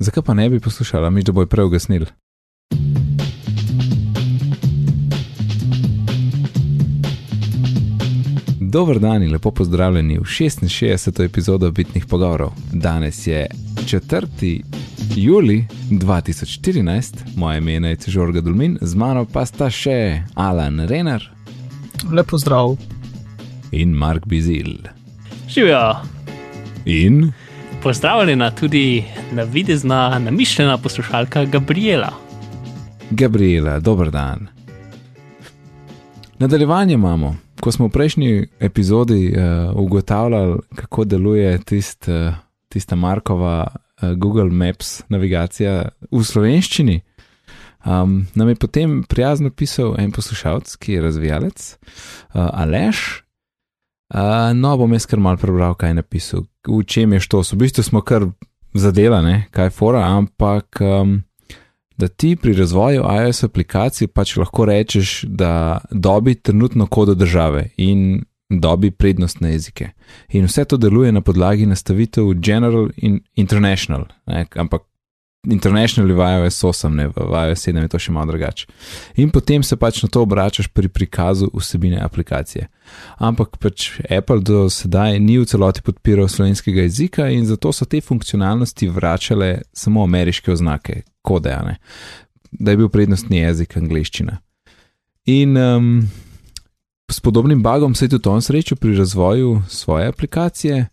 Zakaj pa ne bi poslušala, mi da bo prej ugasnil? Dobro dan in lepo pozdravljeni v 66. epizodo Bitnih pogovorov. Danes je 4. juli 2014, moje ime je Žorga Dulmin, z mano pa sta še Alan Renner Lepo zdrav. in Mark Bizil. Živijo, In pozdravljena tudi navidezna, namišljena poslušalka Gabriela. Gabriela, dober dan. Nadaljevanje imamo. Ko smo v prejšnji epizodi uh, ugotavljali, kako deluje tist, uh, tista Markova uh, Google Maps navigacija v slovenščini, um, nam je potem prijazno pisal en poslušalec, ki je razvijalec, uh, Aleš. Uh, no, bom jaz kar mal prebral, kaj je napisal, v čem je štos. V bistvu smo kar zadelane, kaj je fora, ampak. Um, da ti pri razvoju iOS aplikacij pač lahko rečeš, da dobi trenutno kodo države in dobi prednostne jezike. In vse to deluje na podlagi nastavitev General in International, ne? ampak International v iOS 8, ne v iOS 7 je to še malo drugače. In potem se pač na to obračaš pri prikazu vsebine aplikacije. Ampak pač Apple do sedaj ni v celoti podpiral slovenskega jezika in zato so te funkcionalnosti vračale samo ameriške oznake, kode, a ne, da je bil prednostni jezik angliščina. In um, s podobnim bagom se je tudi on srečal pri razvoju svoje aplikacije,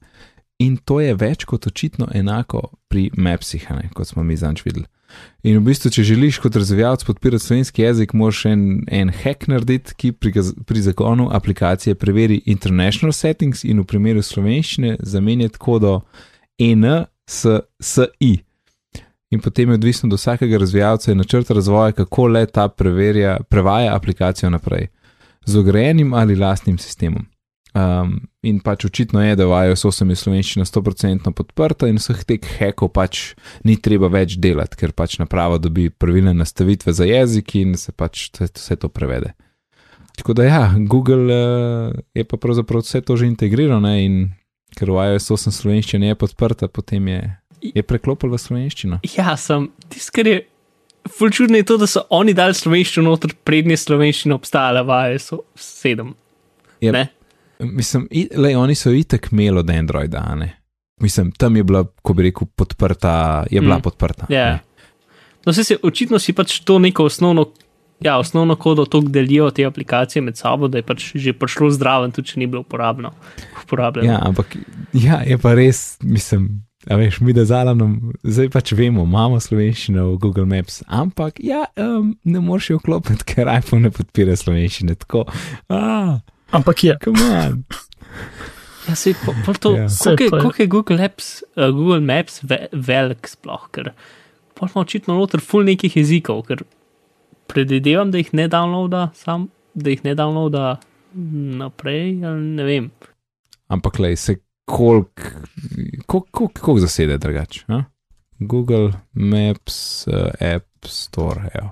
in to je več kot očitno enako pri Mapsih, ne, kot smo mi zanč videli. In v bistvu, če želiš kot razvijalec podpirati slovenski jezik, moraš en, en hack narediti, ki pri, pri zakonu aplikacije preveri international settings in v primeru slovenščine zamenjati kodo N s SI. In potem je odvisno od vsakega razvijalca in načrta razvoja, kako le ta preverja, prevaja aplikacijo naprej. Z ograjenim ali lastnim sistemom. Um, in pač očitno je, da v iOS 8 je slovenščina 100% podprta in vseh teh hekov pač ni treba več delati, ker pač naprava dobi pravilne nastavitve za jezik in se pač vse, to prevede. Tako da ja, Google uh, je pa pravzaprav vse to že integriral ne, in ker v iOS 8 slovenščina je podprta, potem je, je preklopil v slovenščino. Ja, sem tisti, kar je fulčudno, je to, da so oni dali slovenščino noter, prednje slovenščina obstajala v iOS 7. Ja. Ne? Mislim, lej, oni so itek imeli od Androida, a ne. Mislim, tam je bila, ko bi rekel, podprta, je bila Mm. podprta. Ja. ne. No, se, se, očitno si pač to neko osnovno, ja, osnovno kodo tako delijo te aplikacije med sabo, da je pač že prišlo zdraven, tudi če ni bilo uporabno. uporabljeno. Ja, ampak ja, je pa res, mislim, a veš, mi da z Alanom, zdaj pač vemo, imamo slovenščino v Google Maps, ampak ja, um, ne moreš jo vklopiti, ker iPhone ne podpira slovenščine. Tako, ah, Ampak je. come on. Ja, se po, po to, Ja. koliko, je, pa je. Google, Apps, uh, Google Maps ve, velik sploh, ker pa smo očitno noter full nekih jezikov, ker predvidevam, da jih ne downloada sam, da jih ne downloada naprej, ali ne vem. Ampak lej, se koliko, koliko, koliko, koliko zasede drugače? Google Maps, uh, App Store, evo.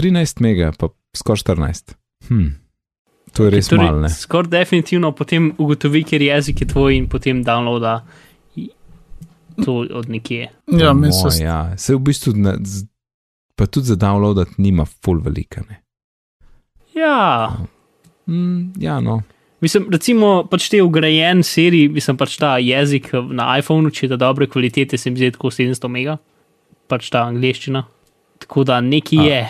13 mega, pa skoraj 14. Hm. To je res Torej, malo, ne? Skoraj definitivno potem ugotovi, ker jezik je tvoj in potem downloada to od nekje. Ja, Po mi se moje, ja. Se v bistvu, ne, pa tudi za downloadat nima full velika, ne. Ja, Mm, ja, no. Mislim, recimo, pač te ugrajen seriji, mislim pač ta jezik na iPhonu, če je ta dobre kvalitete, se mi zdi tako 700 mega, pač ta angliščina. Tako da neki A. je,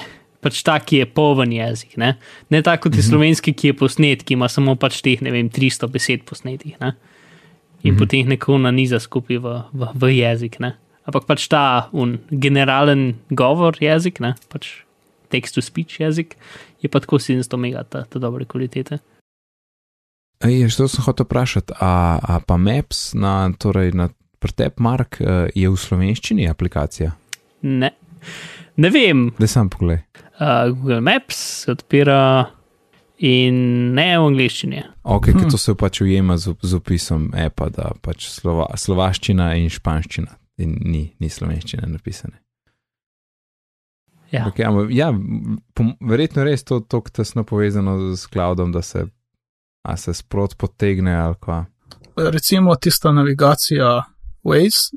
pač ta, ki je poven jezik, ne, ne tako kot je Mhm. slovenski, ki je posnet, ki ima samo pač teh, ne vem, 300 besed posnetih, ne. In Mhm. potem jih neko naniza skupaj v, v, v jezik, ne. Ampak pač ta un, generalen govor jezik, ne, pač text to speech jezik, je pa tako 700 mega ta, ta dobre kvalitete. Ej, što sem hotel vprašati, a, a pa Maps na, torej na pretep Mark eh, je v slovenščini aplikacija? Ne, ne vem, Da sam pogled. Uh, Google Maps se odpira in ne v angliščini. Ok, Hm. to se pač ujema z, z opisom EPA, da pač slova, slovaščina in španščina in ni, ni slovenščine napisane. Ja. Okay, ampak, ja, po, verjetno res to tako tesno povezano z cloudom, da se, a se sprot potegne ali kva. recimo tista navigacija Waze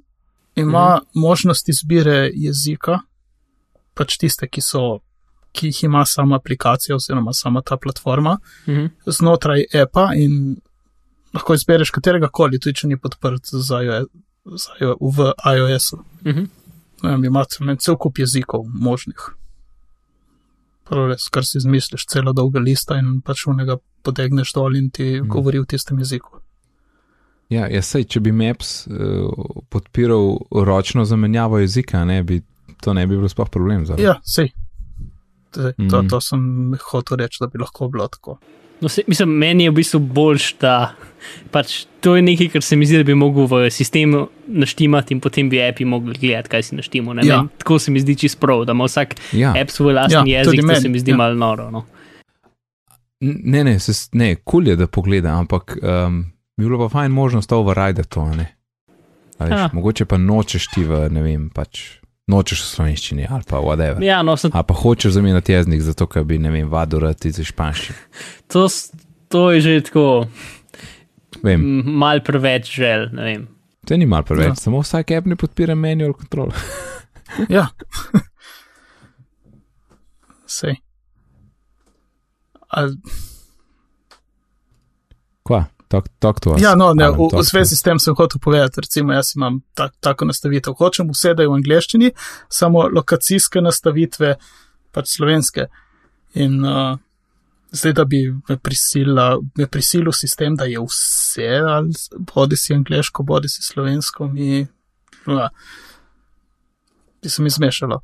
ima možnost izbire jezika, pač tiste, ki, so, ki jih ima sama aplikacija oziroma sama ta platforma, Mhm. znotraj appa in lahko izbereš katerega koli, tudi če ni podprt za iOS, za iOS, v iOS-u. Mhm. Ne vem, ima cel- cel kup jezikov možnih. Prav res, kar si izmisliš, celo dolga lista in pač unega potegneš dol in ti Mhm. govori v tistem jeziku. Ja, ja sej, če bi Maps uh, podpiral ročno zamenjavo jezika, ne, bi, to ne bi bilo sploh problem. Za. Ja, sej. Zdaj, to, Mhm. to sem hotel reči, da bi lahko bilo tako. No, se, mislim, meni je v bistvu boljš, da pač to je nekaj, kar se mi zdi, da bi mogel v sistemu naštimati in potem bi api mogli gledati, kaj si naštimo. Ne, Ja. ja. Tako se mi zdi čist prav, da ima vsak Ja. app svoj lasten Ja, jezik, to se mi zdi ja. malo noro. No. Ne, ne, se, s- ne, kul je, da pogleda, ampak um, bi bilo pa fajn možnost override to, ne. A Veš, Ja. mogoče pa nočeš ti v, ne vem, pač nočeš v slovenščini ali pa whatever. Ja, no, sem, A pa hočeš zamenjati jezik, zato ker bi, ne vem, vadurati iz španščine. to, s- to je že tako Vem, mal preveč žel. ne vem. to ni mal preveč, Ja. ja. samo vsak app ne podpira manual control. Ja. Sej. Ali, Kva, talk, talk to us. ja, no, ne, v, v zvezi s tem sem hotel povedati, recimo, jaz imam tak, tako nastavitev. Hočem vse, da je v angleščini, samo lokacijske nastavitve, pač slovenske. In uh, zdaj, da bi me, prisila, me prisilil sistem, da je vse, ali bodi si angliško, bodi si slovensko, mi. Ja, bi se mi zmešalo.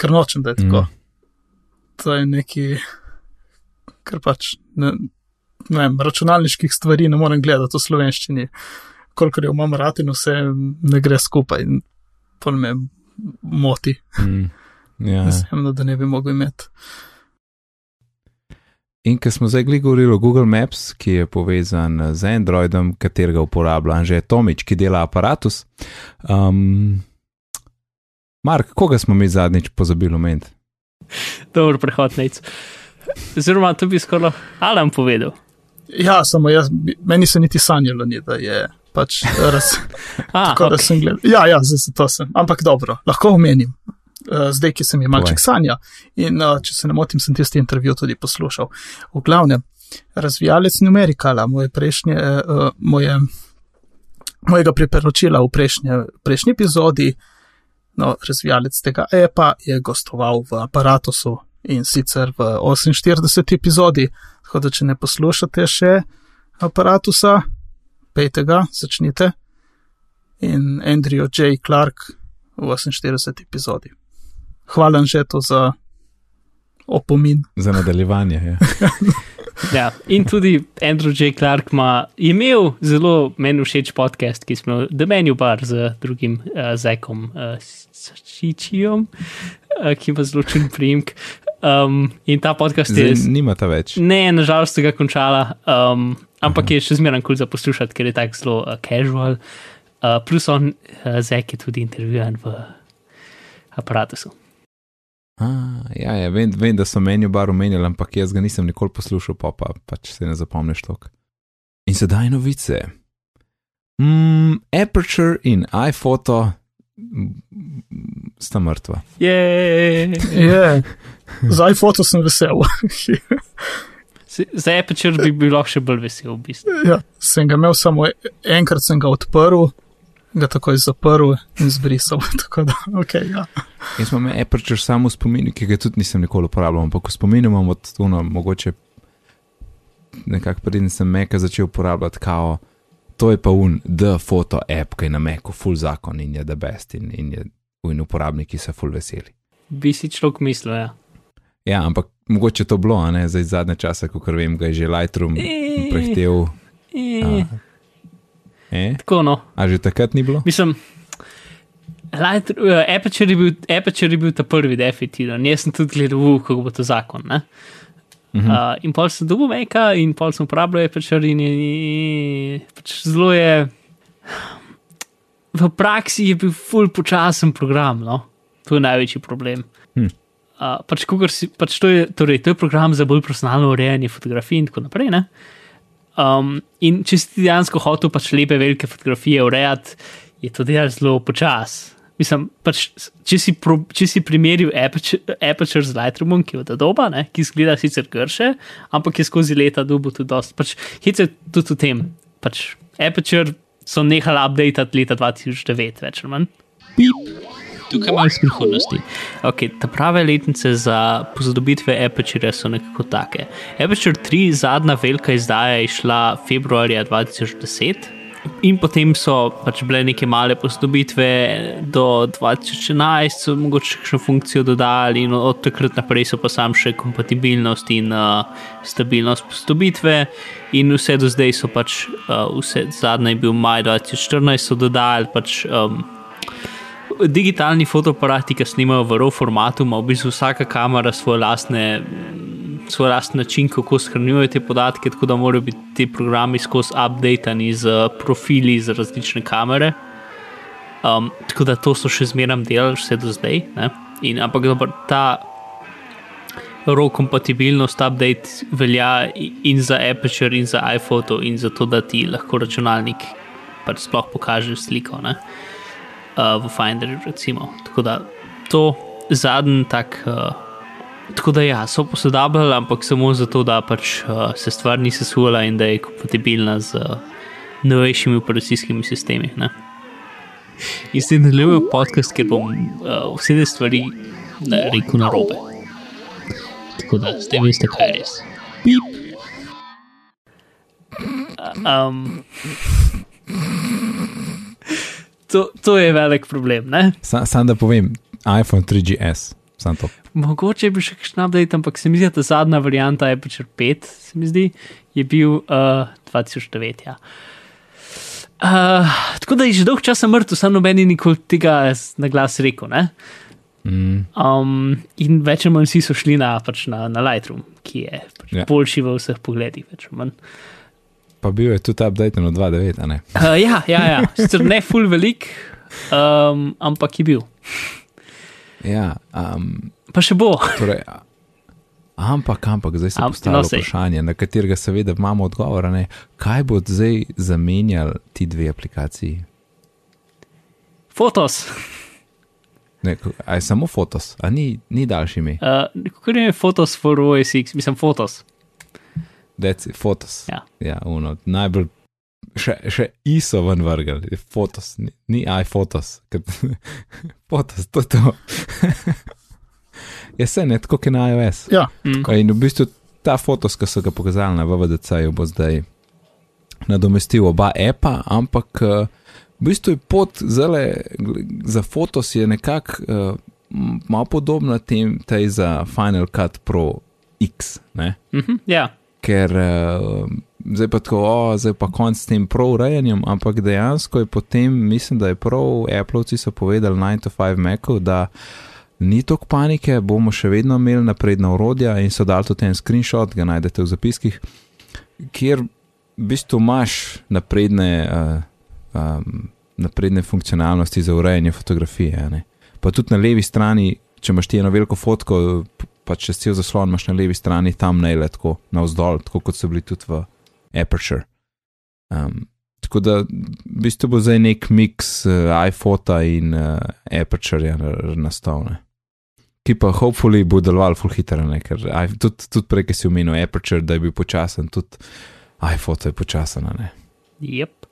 Ker nočem, da je tako. Mm. To je neki, kar pač ne vem, računalniških stvari ne morem gledati v slovenščini. Kolikor jo imam rad in vse ne gre skupaj, in pol me moti. Mm. Ja. Mislim, da ne bi mogel imeti. In ker smo zdaj govorili o Google Maps, ki je povezan z Androidom, katerega uporablja Anže Tomič, ki dela aparatus. Um, Mark, koga smo mi zadnjič pozabili omeniti? Dobro, prehod nec. Oziroma, to bi skoraj Alan povedal. Ja, samo jaz, meni se niti sanjalo ni, da je pač raz. A, Tako da okay. sem gledal. Ja, ja, zdaj se to sem. Ampak dobro, lahko omenim. Uh, zdaj, ki se mi malček sanja. In uh, če se ne motim, sem tisti intervju tudi poslušal. V glavnem, razvijalec numerikala, moje prejšnje, uh, moje, mojega priporočila v prejšnje, prejšnji epizodi, no, razvijalec tega EPA je gostoval v aparatusu in sicer v 48 epizodi. Tako da, če ne poslušate še aparatusa, pejte ga, začnite in Andrew J. Clark v 48 epizodi. Hvala že to za opomin. Za nadaljevanje. Ja. Ja, in tudi Andrew J. Clark ima je imel zelo meni všeč podcast, ki smo The Menu Bar z drugim uh, Zekom uh, Čičijom, uh, ki ima zelo čuden primek. Um, in ta podcast je. Zdaj nima ta več. Ne, nažalost, ga končala, um, ampak je še zmeraj kul za poslušati, ker je tako zelo uh, casual. Uh, plus on, uh, Zek je tudi intervjuvan v aparatusu. A, ja, ja vem, vem, da so meni bar omenjali, ampak jaz ga nisem nikoli poslušal, pa, pa pač se ne zapomniš tok. In sedaj novice. Mm, Aperture in iPhoto sta mrtva. Je, Je, za iPhoto sem vesel. za Aperture bi bil lahko še bolj vesel, v bistvu. ja, sem ga imel samo enkrat, sem ga odprl, ga takoj zaprl in zbrisal. Tako da, ok, ja. Jaz imam Aperture samo v spominu, ki ga tudi nisem nikoli uporabljal, ampak v spominu imam od tuno, mogoče nekako preden sem Meka začel uporabljati kao. To je pa un, the photo app, ki je na Meku, full zakon in je the best in, in, je, in uporabniki so full veseli. Bi si človek mislil, ja. Ja, ampak mogoče to bilo, ne zdaj zadnje čase, ko vem, ga je že Lightroom Eh. prehtev. E, eh? tako no. a že takrat ni bilo? Mislim, Light, uh, Aperture, je bil, Aperture je bil ta prvi definitivno. Jaz sem tudi gledal, uh, kako bo to zakon. Ne? Mhm. Uh, in pol sem dobil meka, in pol sem uporabljal Aperture, in, in, in pač zelo je. V praksi je bil full počasen program, no? to je največji problem. Uh, pač, si, pač to, je, torej, to je program za bolj profesionalno urejanje fotografij in tako naprej. Ne? Um, in če si dejansko hotel pač lepe, velike fotografije urejati, je to delal zelo počas. Mislim, pač, če, si pro, če si primerjal Aperture, Aperture z Lightroomom, ki je od doba, ne, ki izgleda sicer krše, ampak je skozi leta dobil tudi dosti. Pač, Hice tudi v tem. Pač, Aperture so nehali update leta 2009, več ali manj. Tukaj imamo iz prihodnosti. Okay, ta prave letnice za posodobitve Aperture so nekako take. Aperture 3, zadnja velika izdaja, je šla februarja 2010. In potem so pač bile neke male posodobitve, do 2011 so mogoče še funkcijo dodali, in od takrat naprej so pa sam še kompatibilnost in uh, stabilnost posodobitve. In vse do zdaj so pač, uh, vse, zadnji je bil maj 2014, so dodali pač. Um, Digitalni fotoaparati, ki snimajo v RAW formatu, ima v bistvu vsaka kamera svoje lastne svoj lastni način, kako shranjujejo te podatke, tako da morajo biti ti programi skozi updated z profili za različne kamere. Um, tako da to so še zmeraj delali, vse do zdaj. In, ampak dober, ta RAW kompatibilnost, update velja in za Aperture, in za iPhoto, in za to, da ti lahko računalnik pač sploh pokaže sliko ne? Uh, v Finderju. Recimo. Tako da to zadnji tak. Uh, Tako da ja, so posodabljali, ampak samo zato, da pač, uh, se stvar ni sesula in da je kompatibilna z uh, novejšimi operacijskimi sistemi. Ne? In zdaj nadaljujem podcast, ker bom uh, vse te stvari ne, rekel na robe. Tako da zdaj veste, kaj je res. Pip. Um, to, to je velik problem. Sam sa, da povem, iPhone 3GS. Mogoče bi še kakšen update, ampak se mi zdi, da zadnja varianta je pač 5, se mi zdi, je bil uh, 2009. Ja. Uh, tako da je že dolg čas mrtev, samo nobeni nikoli tega na glas rekel. Mm. Um, in več ali manj vsi so šli na, pač na, na Lightroom, ki je pač ja. boljši v vseh pogledih. Pa bil je tudi update na 2.9, ne? Uh, ja, ja, ja. sicer ne full velik, um, ampak je bil. Ja, um, pa še bo. Torej, ampak, ampak, zdaj se postavlja no, vprašanje, na katerega seveda imamo odgovor. Ne? Kaj bo zdaj zamenjal ti dve aplikaciji? Fotos. Ne, aj samo fotos, a ni, ni daljši ime. Uh, Kako je fotos for OSX, mislim, fotos. Deci, fotos. Ja, ja uno, najbolj še, še ISO ven vrgel, fotos, ni, ni iPhotos, fotos, to je to. je se ne, tako kot na iOS. Ja. Mm. In v bistvu ta fotos, ki so ga pokazali na VVDC-ju, bo zdaj nadomestil oba apa, ampak uh, v bistvu je pot zale, za fotos je nekako uh, malo podobna tem, tej za Final Cut Pro X. Mm -hmm, yeah. Ker uh, zdaj pa tako, o, zdaj pa konc s tem prav urejanjem, ampak dejansko je potem, mislim, da je prav, Appleovci so povedali 9 to 5 Macu, da ni tok panike, bomo še vedno imeli napredna urodja in so dali tudi en screenshot, ga najdete v zapiskih, kjer v bistvu imaš napredne, uh, um, napredne funkcionalnosti za urejanje fotografije. Ne? Pa tudi na levi strani, če imaš ti eno veliko fotko, pa če si jo zaslon, imaš na levi strani tam ne le tako navzdol, tako kot so bili tudi v Aperture. Um, tako da v bistvu bo zdaj nek mix uh, iPhota in uh, Aperture nastavljen. Ki pa, hopefully, bo deloval full hitro, ker tudi, tudi prej, ki si omenil Aperture, da je bil počasen, tudi iPhone je počasen. Yep.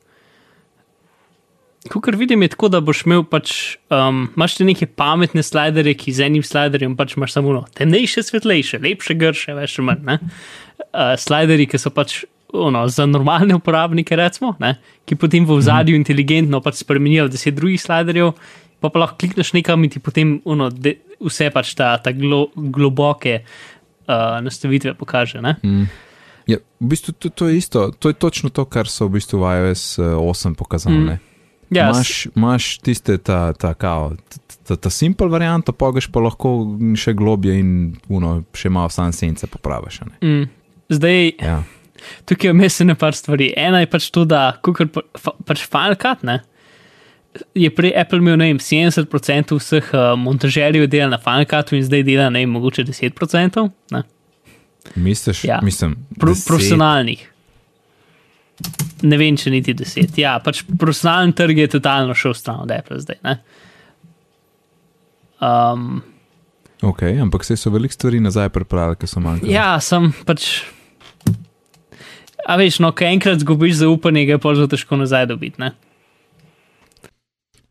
Kar vidim, je tako, da boš imel pač, um, imaš te neke pametne slidere, ki z enim sliderjem pač imaš samo no, temnejše, svetlejše, lepše, grše, veš, manj. Uh, slideri, ki so pač ono, za normalne uporabnike, recimo, ne, ki potem v zadju mm. inteligentno pač spremenijo deset drugih sliderjev, pa, pa lahko klikneš nekam in ti potem ono, de, vse pač ta, ta glo, globoke uh, nastavitve pokaže. Mm. Ja, v bistvu to, to je isto, to je točno to, kar so v bistvu v iOS 8 uh, pokazali. Mm. Ja, Imáš tiste, ta, ta, kao, ta, ta simpel variant, pa greš pa lahko še globje in uno, še malo sam sence popraviš. Mm. Zdaj, ja. Tukaj je vmes nekaj stvari. Ena je pač to, da kukar, pa, pač Final Cut ne, je prej Apple imel vem, 70% vseh uh, montažerjev dela na Final Cutu in zdaj dela ne, mogoče 10%. Ne. Misliš, ja. mislim, Pro, profesionalnih. Ne vem, če niti deset. Ja, pač profesionalen trg je totalno šel stran od Apple zdaj. Ne? Um, Ok, ampak se so veliko stvari nazaj pripravili, ki so manjkale. ja, sem pač. A veš, no, ko enkrat zgubiš zaupanje, ga je pa zelo težko nazaj dobiti. Ne?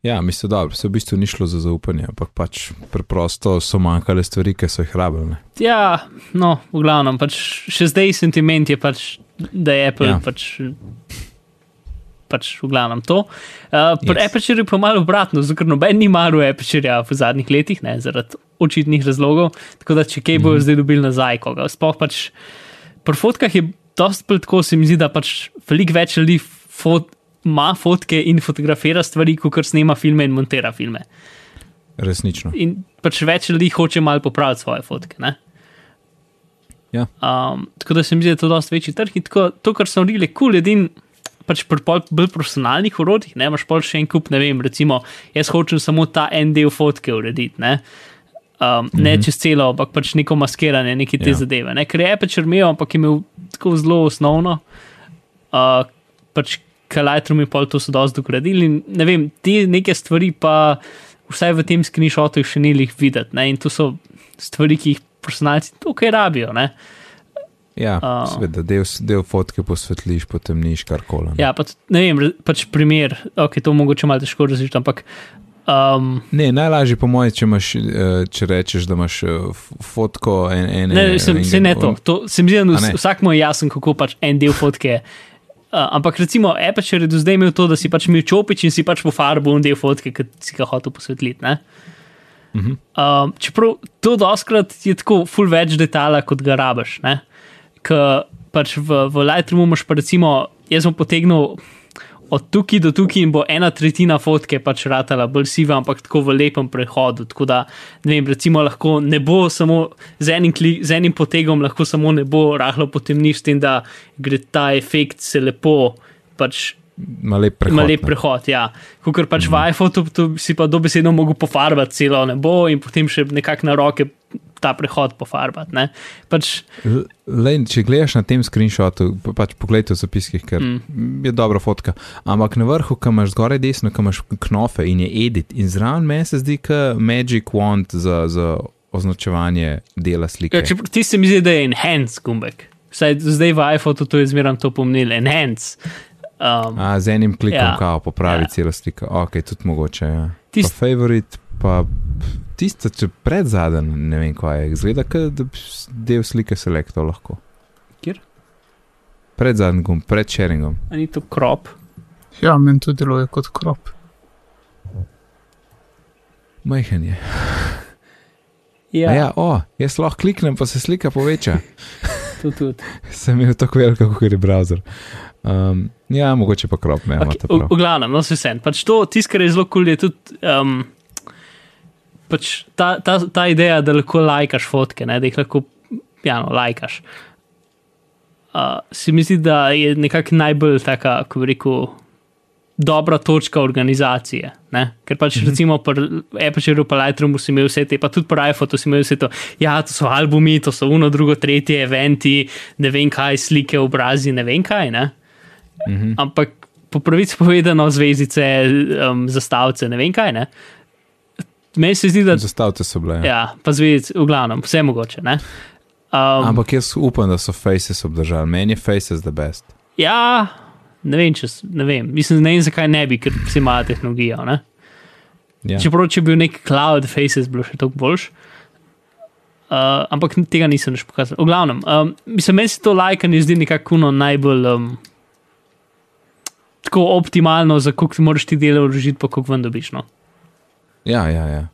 Ja, mislim, da se v bistvu ni šlo za zaupanje, ampak pač preprosto so manjkale stvari, ki so jih rabljene. Ja, no, v glavnem, pač še zdaj sentiment je pač, da je Apple Ja. pač. Pač v glavnem to. Uh, pri Yes. yes. Aperture je pa malo obratno, zato ker noben ni maral Aperture v zadnjih letih, ne, zaradi očitnih razlogov. Tako da, če kaj bojo mm zdaj dobili nazaj, koga. Sploh pač pri fotkah je dosti bolj tako, se mi zdi, da pač veliko več ljudi fot, ima fotke in fotografira stvari, kot snema filme in montira filme. Resnično. In pač več ljudi hoče malo popraviti svoje fotke. Ne? Ja. Um, tako da se mi zdi, da je to dosti večji trg. In tako, to, kar so naredili, kul, cool, edin. Pač pri pol bolj profesionalnih urodjih, ne imaš pol še en kup, ne vem, recimo, jaz hočem samo ta en del fotke urediti, ne, um, ne mm -hmm. čez celo, ampak pač neko maskiranje, neke te Ja. zadeve. Ne? Ker je Aperture imel, ampak je imel tako zelo osnovno, uh, pač Lightroom je pol to so dosti dogradili in ne vem, te neke stvari pa vsaj v tem screenshotu še ni jih videti, ne, in to so stvari, ki jih profesionalci tukaj rabijo, ne. Ja, A. seveda, del, del fotke posvetliš, potem niš karkoli. ne. Ja, pa, ne vem, pač primer, ok, to mogoče malo težko različiti, ampak um, Ne, najlažje po mojem, če, imaš, eh, če rečeš, da imaš eh, fotko en, ene. ne, se, se ne to. to se mi zdi, da vsak mu je jasen, kako pač en del fotke. Uh, ampak recimo Aperture je do zdaj imel to, da si pač imel čopič in si pač po farbu en del fotke, ki si ga hotel posvetliti. ne. Mhm. Um, čeprav to doskrat je tako full več detajla, kot ga rabiš. Ker pač v, v Lightroomu imaš pa recimo, jaz sem potegnil od tukaj do tukaj in bo ena tretjina fotke pač ratala bolj siva, ampak tako v lepem prehodu. Tako da, ne vem, recimo lahko ne bo samo z enim, kli, z enim potegom, lahko samo ne bo rahlo potemniš, s tem, da gre ta efekt se lepo pač Ma lep prehod. Ne. prehod, ja. Ker pač mm. v iPhonu si pa dobesedno mogel pofarbati celo nebo in potem še nekako na roke ta prehod pofarbati. ne. Pač, Lej, če gledaš na tem screenshotu, pa pač poglej v zapiskih, ker mm. je dobra fotka. Ampak na vrhu, ki imaš zgoraj desno, ki imaš knofe in je edit, in zraven meni se zdi, kot Magic Wand za, za označevanje dela slike. ja, če, ti se mi zdi, da je enhance gumbek. Vsaj zdaj v iPhonu to je zmeraj to pomnil, enhance. Um, A, z enim klikom, ja. Kao, popravi ja. Celo sliko. Ok, tudi mogoče. Ja. Tist-. Pa favorit, pa tisto, če pred zadnji, ne vem, kaj je. Zgleda, da bi del slike selektor lahko. Kjer? Pred zadnjim, gumb, pred sharingom. a ni to krop. Ja, meni to deluje kot krop. Majhen je. Ja, Ja. ja, o, jaz lahko kliknem, pa se slika poveča. to tudi. Sem imel tako veliko, kot je browser. Um, ja, mogoče pa krop, ne, Okay, v, v glavnem, no se vsem. Pač to, tisto, kar je zelo kul, cool, je tudi um, pač ta, ta, ta ideja, da lahko lajkaš fotke, ne, da jih lahko ja, no, lajkaš. Uh, se mi zdi, da je nekako najbolj taka, kako bi rekel, dobra točka organizacije. Ne? Ker pač mm -hmm. recimo pri Aperture pa Lightroomu si imel vse te, pa tudi pri iPhonu si imel vse to, ja, to so albumi, to so uno, drugo, tretje, eventi, ne vem kaj, slike, obrazi, ne vem kaj. Ne? -hmm. ampak po pravici povedano, zvezdice, um, zastavice, ne vem kaj. Ne? Meni se zdi, da. Zastavite so bile. Ja. Ja, pa zvezdice, v glavnem, vse mogoče. ne. Um, Ampak jaz upam, da so faces obdržali. Meni je faces the best. ja, ne vem, če, ne vem. Mislim, ne vem, zakaj ne bi, ker vsi imajo tehnologijo. Ne? Ja. Čeprav, če bi bil nek cloud faces, bilo še toliko boljš. Uh, ampak tega nisem več pokazal. V glavnem, um, mislim, meni se to lajkanje zdi nekako najbolj um, tako optimalno, za koliko moraš ti delo vložiti, pa koliko ven dobiš. No. Ja, ja, ja.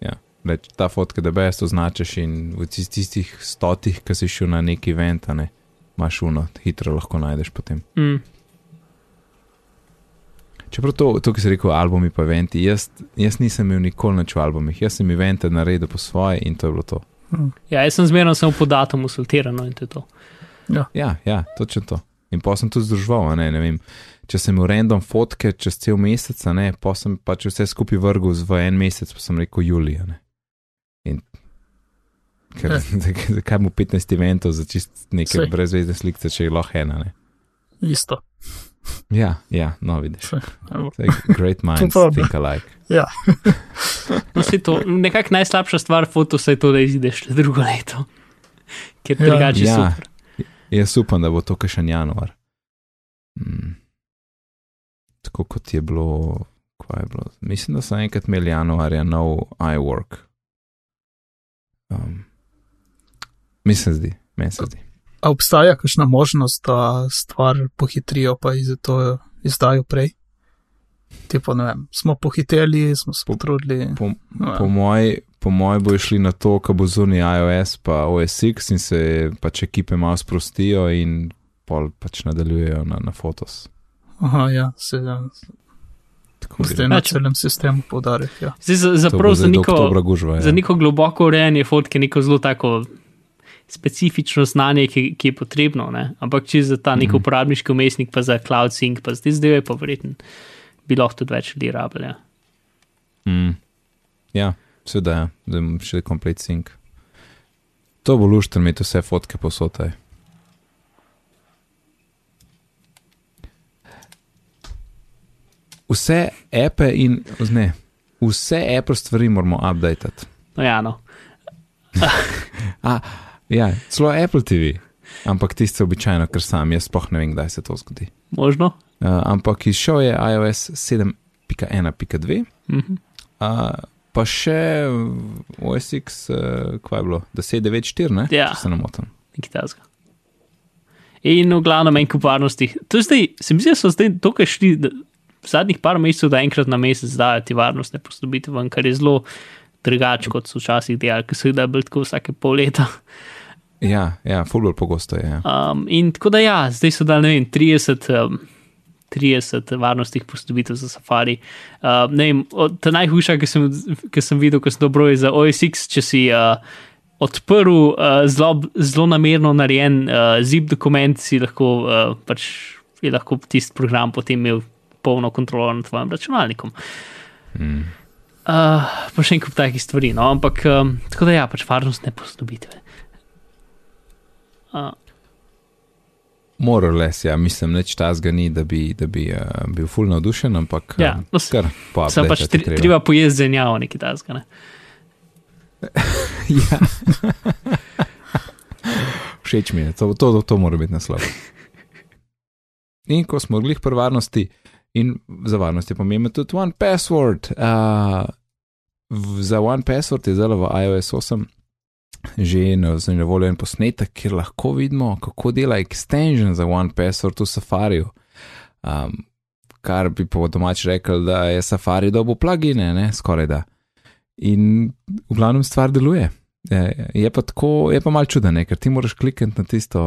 ja. Reč, ta fotka, da best označiš in v tis- tistih stotih, ki si šel na neki event, a ne, imaš uno, hitro lahko najdeš potem. Mm. Čeprav to, to ki si rekel, albumi pa eventi, jaz, jaz nisem imel nikoli nič v albumih, jaz sem evente naredil po svoje in to je bilo to. Ja, jaz sem zmerno samo po datumu sortiran no, in to je to. Ja, ja, točno to. In pa sem tudi združval, a ne, ne vem. Če sem imel random fotke čez cel mesec, a ne, pa sem pač vse skupaj vrgel v en mesec, pa sem rekel julija. Ne. In ker, zakaj mu 15 eventov za čist neke Saj. brezvezne slike, če je lahko ena. Ne. Isto. Ja, ja, no vidiš. Saj, Great minds think alike. Ja, No, to, nekako najslabša stvar fotosa je to, da izideš drugo leto. Ker Ja. drugače je Ja. super. Jaz upam, da bo to še januar. Mm. Tako kot je bilo, kaj je bilo. Mislim, da so enkrat imeli januarja nov iWork. Um, mislim, zdi, meni se zdi. a obstaja kakšna možnost, da stvar pohitrijo, pa iz to izdajo prej? Tipo, ne vem, smo pohiteli, smo se Po- potrudili. Po, po moji po moj bo išli na to, ko bo zunaj iOS pa OSX in se pač ekipe malo sprostijo in pol pač nadaljujejo na, na fotos. Aha, ja, se zdaj rekel. na celem sistemu podarek. Ja. Zdaj, za, za prav za neko, gužva, ja. za neko globoko urejanje fotke, neko zelo tako specifično znanje, ki, ki je potrebno, ne? ampak če za ta nek Mhm. uporabniški umestnik, pa za cloud sync, pa zdaj, zdaj je pa verjetno, bi lahko tudi več ljudi rabili. Ja. Mm. Ja, seveda, ja. zdaj bom še komplet sync. To bo lušten imeti vse fotke posotaj. Vse appe in ne, vse Apple stvari moramo updatati. No, ja, no. A, ja, celo Apple TV, ampak tiste običajno, ker sam jaz sploh ne vem, kdaj se to zgodi. Možno. Uh, ampak izšel je iOS 7.1.2, Mhm. uh, pa še OSX, uh, kaj je bilo, 10.9.4, ne? Ja. Če se ne motim. nekaj tasga. In v glavnem en kup varnosti. To zdaj, se mi zdi, da so zdaj tukaj šli zadnjih par mesecev, da enkrat na mesec dajo ti varnostne posodobitve ven, kar je zelo drugače, kot so včasih delali, ki so jih dali tako vsake pol leta. Ja, ja fulbol pogosto je. Ja. Um, in tako da ja, zdaj so dali, ne vem, 30. Um, 30 varnostnih posodobitev za Safari. Uh, ne vem, ta najhujša, ki sem, ki sem videl, ko sem dobro je za OSX, če si uh, odprl uh, zelo, zelo namerno narejen uh, zip dokument, si lahko, uh, pač, je lahko tisti program potem imel polno kontrolo nad tvojim računalnikom. Mm. Uh, pa še en kup takih stvari, no, ampak um, tako da ja, pač varnostne posodobitve. Uh, More or less, ja, mislim, neč tazga ni, da bi, da bi uh, bil full navdušen, ampak Ja, um, no, s- kar pa Sem pač tri, treba pojesti zenjavo, nekaj tasga. Ne? ja. Všeč mi je, to, to, to, to mora biti naslov. In ko smo glih pri varnosti, in za varnost je pomemben tudi One Password. Uh, v, za One Password je zdaj v iOS 8 že na, na voljo en posnetek, kjer lahko vidimo, kako dela extension za One Password v Safariju. Um, kar bi po domač rekel, da je Safari dobo plugine, ne, skoraj da. In v glavnem stvar deluje. Je, je pa tako, je pa mal čudno, ker ti moraš klikniti na tisto,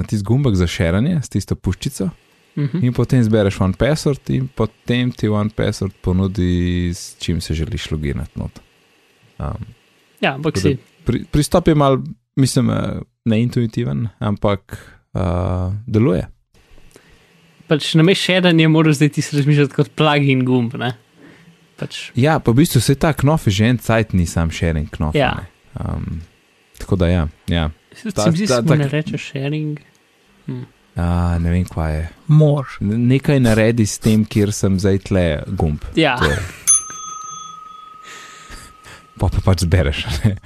na tisti gumbek za širanje, s tisto puščico, Mhm. in potem zbereš one password, in potem ti one password ponudi, s čim se želiš logirati. not. Um, Ja, ampak si. pri, pristop je mal, mislim, eh, neintuitiven, ampak uh, deluje. Pač na mestu šedanje moraš zdaj ti se razmišljati kot plugin gumb. Ne? Pač, Ja, pa v bistvu se ta knof je že en cajt, ni sam sharing knof. Ja. ne. Um, tako da ja, ja. se Ta- mi zdi, ta- da ne rečeš sharing. A, ne vem, kaj je. Mor. Nekaj naredi s tem, kjer sem zdaj tle gumb. Ja. Pa pa pač zbereš. ne.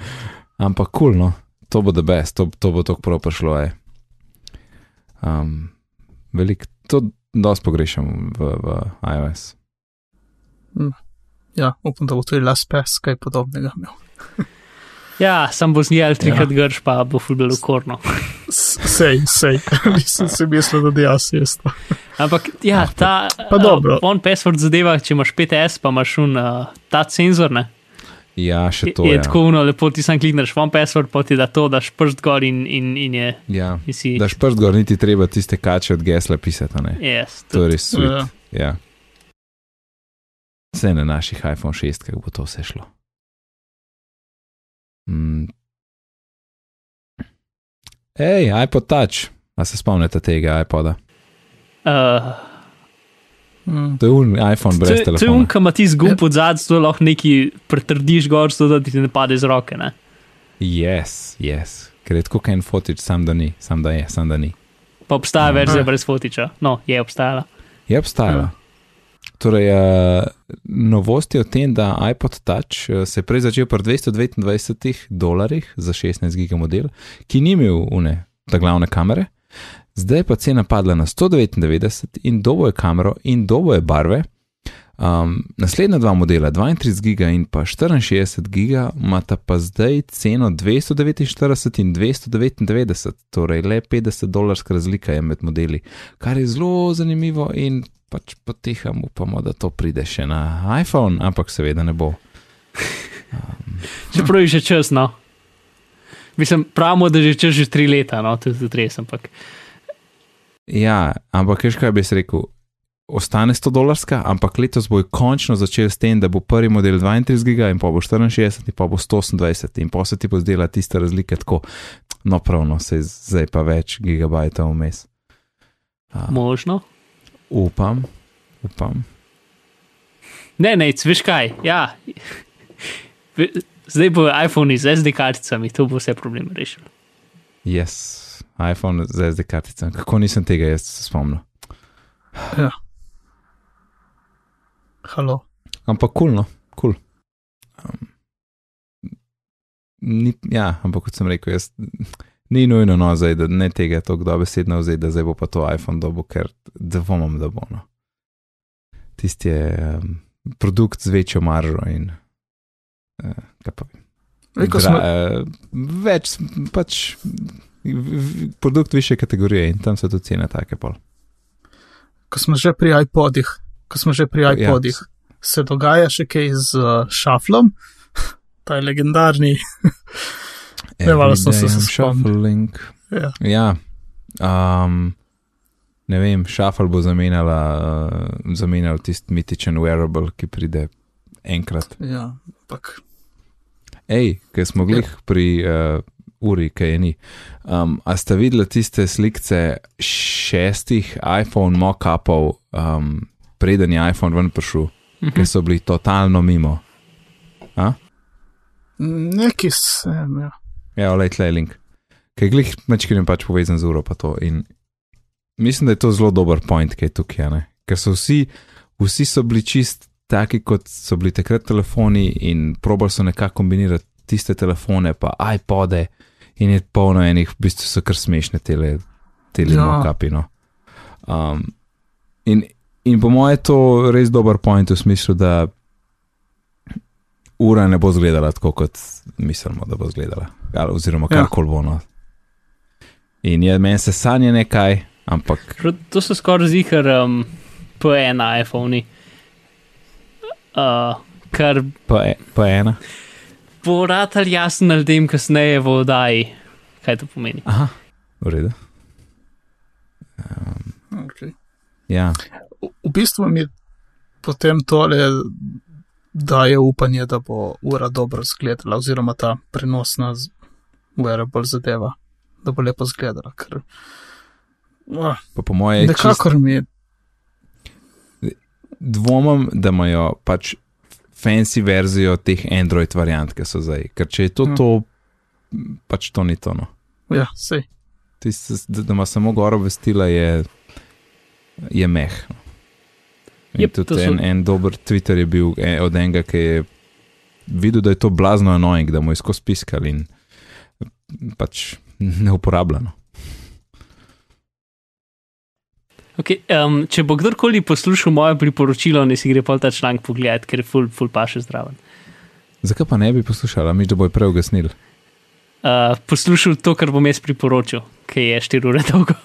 Ampak kul, cool, no. to bo the best, to, to bo tako prav prišlo. je. Um, velik, to dosti pogrešam v, v iOS. Ja, upam, da bo tudi LastPass kaj podobnega imel. ja sam bo znijal trikrat Ja. grš, pa bo fulbel ukorno. Sej, sej. Nisem si mislil, da jaz isto. Ampak ja, ta Pa dobro. uh, on password zadeva, če imaš 5S, pa imaš un, uh, ta senzor, ne? Ja, še to je, je je. tako uno, lepo ti sam klikneš one password, pa ti da to, daš prst gor in, in, in je. Ja. In si, Daš prst gor, niti treba tiste kače od gesla pisati. yes, To je res sweet. Ja. Ja. Vse na naših iPhone 6, kako bo to vse šlo. Mm. Hej, iPod Touch, a se spomnite tega iPoda? uh, Mm. To je un iPhone brez je- to je telefona. un, ki ima ti zgub od zadaj, zato lahko neki pretrdiš gor, zato da ti ne pade z roke. Ne? Yes, yes. Ker je tako en fotič, sam da ni, sam da je, sam da ni. Pa obstaja Aha. verzija brez fotiča. No, je obstajala. Je obstajala. Torej, uh, novost je v tem, da iPod Touch uh, se je prej začel pri 229 dolarjih za 16 giga model, ki ni imel une, ta glavne kamere, zdaj pa cena padla na 199 in dobo je kamero in dobo je barve. Um, naslednja dva modela, 32 giga in pa 64 giga, imata pa zdaj ceno 249 in 299, torej le 50 dolarska razlika je med modeli, kar je zelo zanimivo in pač poteham upamo, da to pride še na iPhone, ampak seveda ne bo. Čeprav je že čas, no. Mislim, pravimo, da je že čas že tri leta, no, to je tudi res, ampak Ja, ampak veš kaj bi jaz rekel? Ostane 100 dolarska, ampak letos bo končno začel s tem, da bo prvi model 32 giga in pa bo 64 in pa bo 128 in pa se ti bo zdela tista razlika tako, no pravno, se zdaj pa več gigabajtov vmes. A, možno. Upam, upam. Ne, ne, veš kaj, ja. Zdaj bo iPhone z SD karticami, to bo vse probleme rešil. Yes, iPhone z SD karticami. Kako nisem tega jaz spomnil. Halo. Ampak kul, no, kul. Um, ni, ja, ampak kot sem rekel, jaz, ni nujno, no, zdaj, da ne tega tako dobesedno vzeti, da zdaj bo pa to iPhone dobo, ker dvomim, da bo. No. Tisti je um, produkt z večjo maržo in uh, kaj pa vem. Dra, smo- uh, več, pač v- produkt više kategorije in tam so tudi cene take pol. Ko smo že pri iPodih, ko smo že pri Ja. iPodih, se dogaja še kaj z uh, šaflom, ta legendarni. Ne, malo sem se spomnil. shuffling. Ja. Ja, um, ne vem, šafal bo zamenjala, uh, zamenjal tisti mitičen wearable, ki pride enkrat. Ja, ampak Ej, ki smo glih pri uh, uri, ki je ni. Um, a ste videli tiste slike šestih iPhone mock-upov, um, preden je iPhone ven prišel, Mhm. ki so bili totalno mimo? neki sem. Ja. Ja, olej tle je link. Ker glih mečkin je pač povezan z uro pa to. In mislim, da je to zelo dober point, ki je tukaj, ne? ker so vsi, vsi so bili čist taki, kot so bili takrat telefoni in probali so nekako kombinirati tiste telefone, pa iPode in je polno enih, v bistvu so kar smešne tele, tele Ja. No. Um, in, in po mojem je to res dober point v smislu, da ura ne bo izgledala tako, kot mislimo, da bo izgledala. Ali, oziroma, Ja. karkoli bo. No. In je meni se sanje nekaj, ampak To so skoraj zihar um, P1 iPhone. Uh, kar pa, e, pa ena. bo ratal jasno ljudem kasneje v oddaji, kaj to pomeni. Aha, v redu. Um, Okay. ja, V, v bistvu mi potem tole daje upanje, da bo ura dobro izgledala, oziroma ta prenosna z- wearable zadeva, da bo lepo izgledala. Ker, uh, pa po mojem, nekakor mi dvomim, da imajo pač fancy verzijo teh Android variant, ki so zdaj. Ker če je to Hm. to, pač to ni to. No. ja, sej. Tisto, da, da ima samo gor obvestila, je, je meh. no. In yep, tudi so- en, en dober Twitter je bil e, od enega, ki je videl, da je to blazno annoying, da mu je skozi piskal in pač neuporabljeno. Okay, um, če bo kdorkoli poslušal moje priporočilo, ne si gre pa ta članek pogledati, ker je full, full paše zdraven. Zakaj pa ne bi poslušala, mi da bo prej ugasnil? Uh, poslušal to, kar bom jaz priporočil, ki je 4 ure dolgo.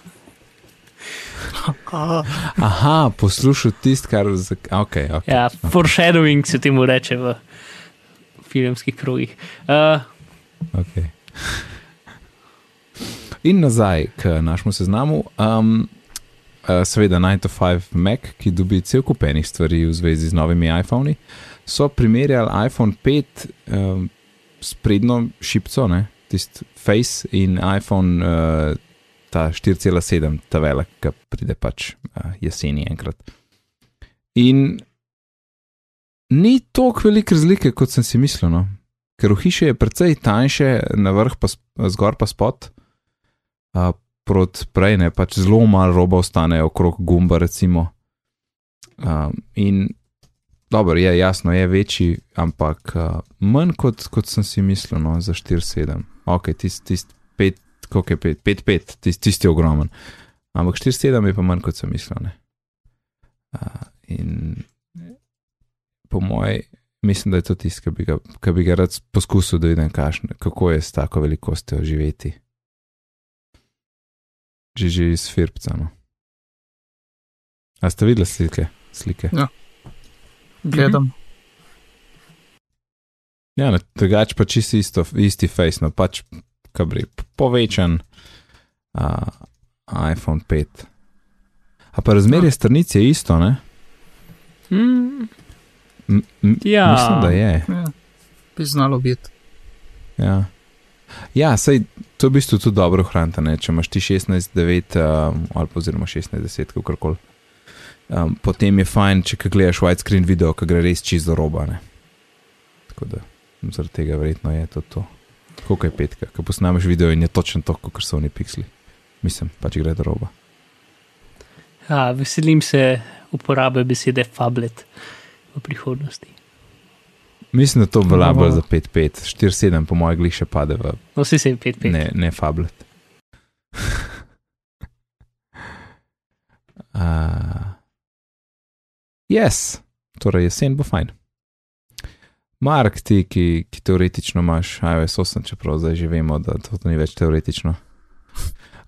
Aha, poslušal tisti, kar. za- Okay, okay, Ja, foreshadowing se temu reče v filmskih krogih. Uh, okay. In nazaj k našemu seznamu. Um, uh, seveda 9 to 5 Mac, ki dobi cel kup enih stvari v zvezi z novimi iPhoni, so primerjali iPhone 5 um, s prednjo šipco, tisti Face in iPhone uh, ta 4,7, ta velik, ki pride pač uh, jeseni enkrat. In ni tako velike razlike, kot sem si mislil. No? Ker v hiši je precej tanjše, na vrh pa zgor pa spod. Uh, proti prej, ne pač zelo malo roba ostane okrog gumba, recimo. Um, in dobro, je jasno, je večji, ampak uh, manj kot, kot sem si mislil, no, za 4-7. Ok, tisti tist 5, koliko je 5, 5-5, tisti tist je ogromen. Ampak 4-7 je pa manj kot sem mislil. Uh, in po mojem, mislim, da je to tisto, ki bi, bi ga rad poskusil, da vidim, kašne, kako je s tako velikostjo živeti. Že iz Firpca. No. A ste videli slike? slike? Ja, gledam. Mhm. Ja, no, drugače pa čisto isto, isti face, no pač, kabri, povečan uh, iPhone 5. A pa razmerje no. stranic je isto, ne? Mm. M Ja. Mislim, da je. Ja, bi znalo biti. Ja, ja sej, to je v bistvu tudi dobro hranjeno, če imaš ti 16-9 um, ali oziroma 16-10, kako koli. Um, potem je fajn, če gledaš widescreen video, ki gre res čisto roba. Ne? Tako da zaradi tega verjetno je to to. Koliko je petka, ko posnameš video in je točno to, kot so oni piksli. Mislim, pa če gre do roba. Ja, veselim se uporabe besede fablet v prihodnosti. Mislim, da to velja bolj za 5-5, 4-7, po mojem, glih še pade v No, vsi se jim 5-5. ne, ne fablet. uh, yes, torej jesen bo fajn. Mark, ti, ki, ki teoretično imaš iOS 8, čeprav zdaj že vemo, da to ni več teoretično.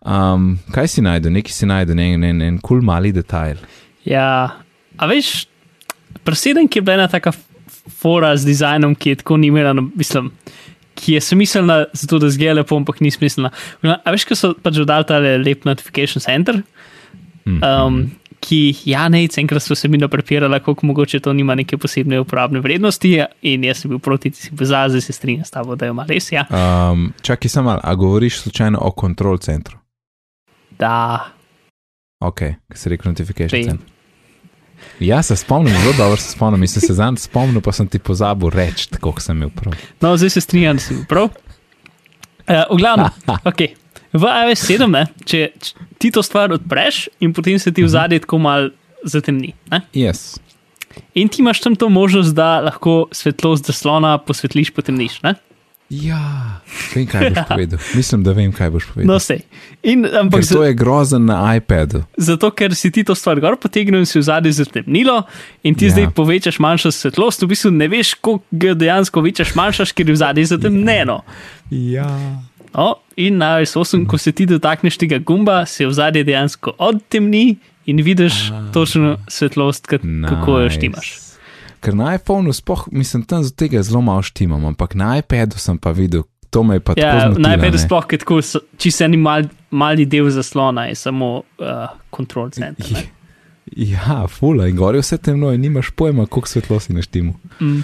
Um, kaj si najdel, neki si najdel, en, en, en kul cool mali detajl. Ja, a veš, preseden, ki je bila ena taka fora z dizajnom, ki je tako no, mislim, ki je smiselna zato, da zgleda lepo, ampak ni smiselna. A veš, ko so pač dodali ta lep notification center, um, ki, ja, ne, enkrat so se mi naprepirala, kako mogoče to nima neke posebne uporabne vrednosti in jaz sem bil proti, ti si bezaz, zdaj se strinjam s tabo, da je ima res, ja. Um, čakaj, samo a govoriš slučajno o kontrol centru? Da, Ok, ki se reče notification Vem. center. Ja, se spomnim, zelo dobro se spomnim, mislim se zanj spomnil, pa sem ti pozabil reči, kot sem imel prav. No, zdaj se strinjam, da si bil prav. Uh, v glavnem, okay. v iOS 7, ne, če, če ti to stvar odpreš in potem se ti v zadnji tako mal zatemni. Ne? Yes. In ti imaš tam to možnost, da lahko svetlost zaslona posvetliš, potemniš. Ne? Ja, vem, kaj boš povedal. Mislim, da vem, kaj boš povedal. No, sej. In, ampak Ker to je grozen na iPadu. zato, ker si ti to stvar gor potegnil in si v zadnji zatemnilo, in ti Ja. ja. zdaj povečaš manjšo svetlost, v bistvu ne veš, koliko dejansko večaš manjšaš, ker je v zadnji zatemnjeno. Ja. No, in na iOS 8, ko se ti dotakneš tega gumba, se v zadnji dejansko odtemni in vidiš Ah. točno svetlost, kak, nice. kako jo štimaš. Ker na iPhonu, spoh, mislim, tam za tega zelo malo štimam, ampak na iPadu sem pa videl, to me je pa Ja, tako zmotilo, ne. sploh, ker tako so- čisto en mal, mali del zaslona je samo uh, control center. ne. Ja, fula in gori vse temno in nimaš pojma, koliko svetlosti na štimu. Mm,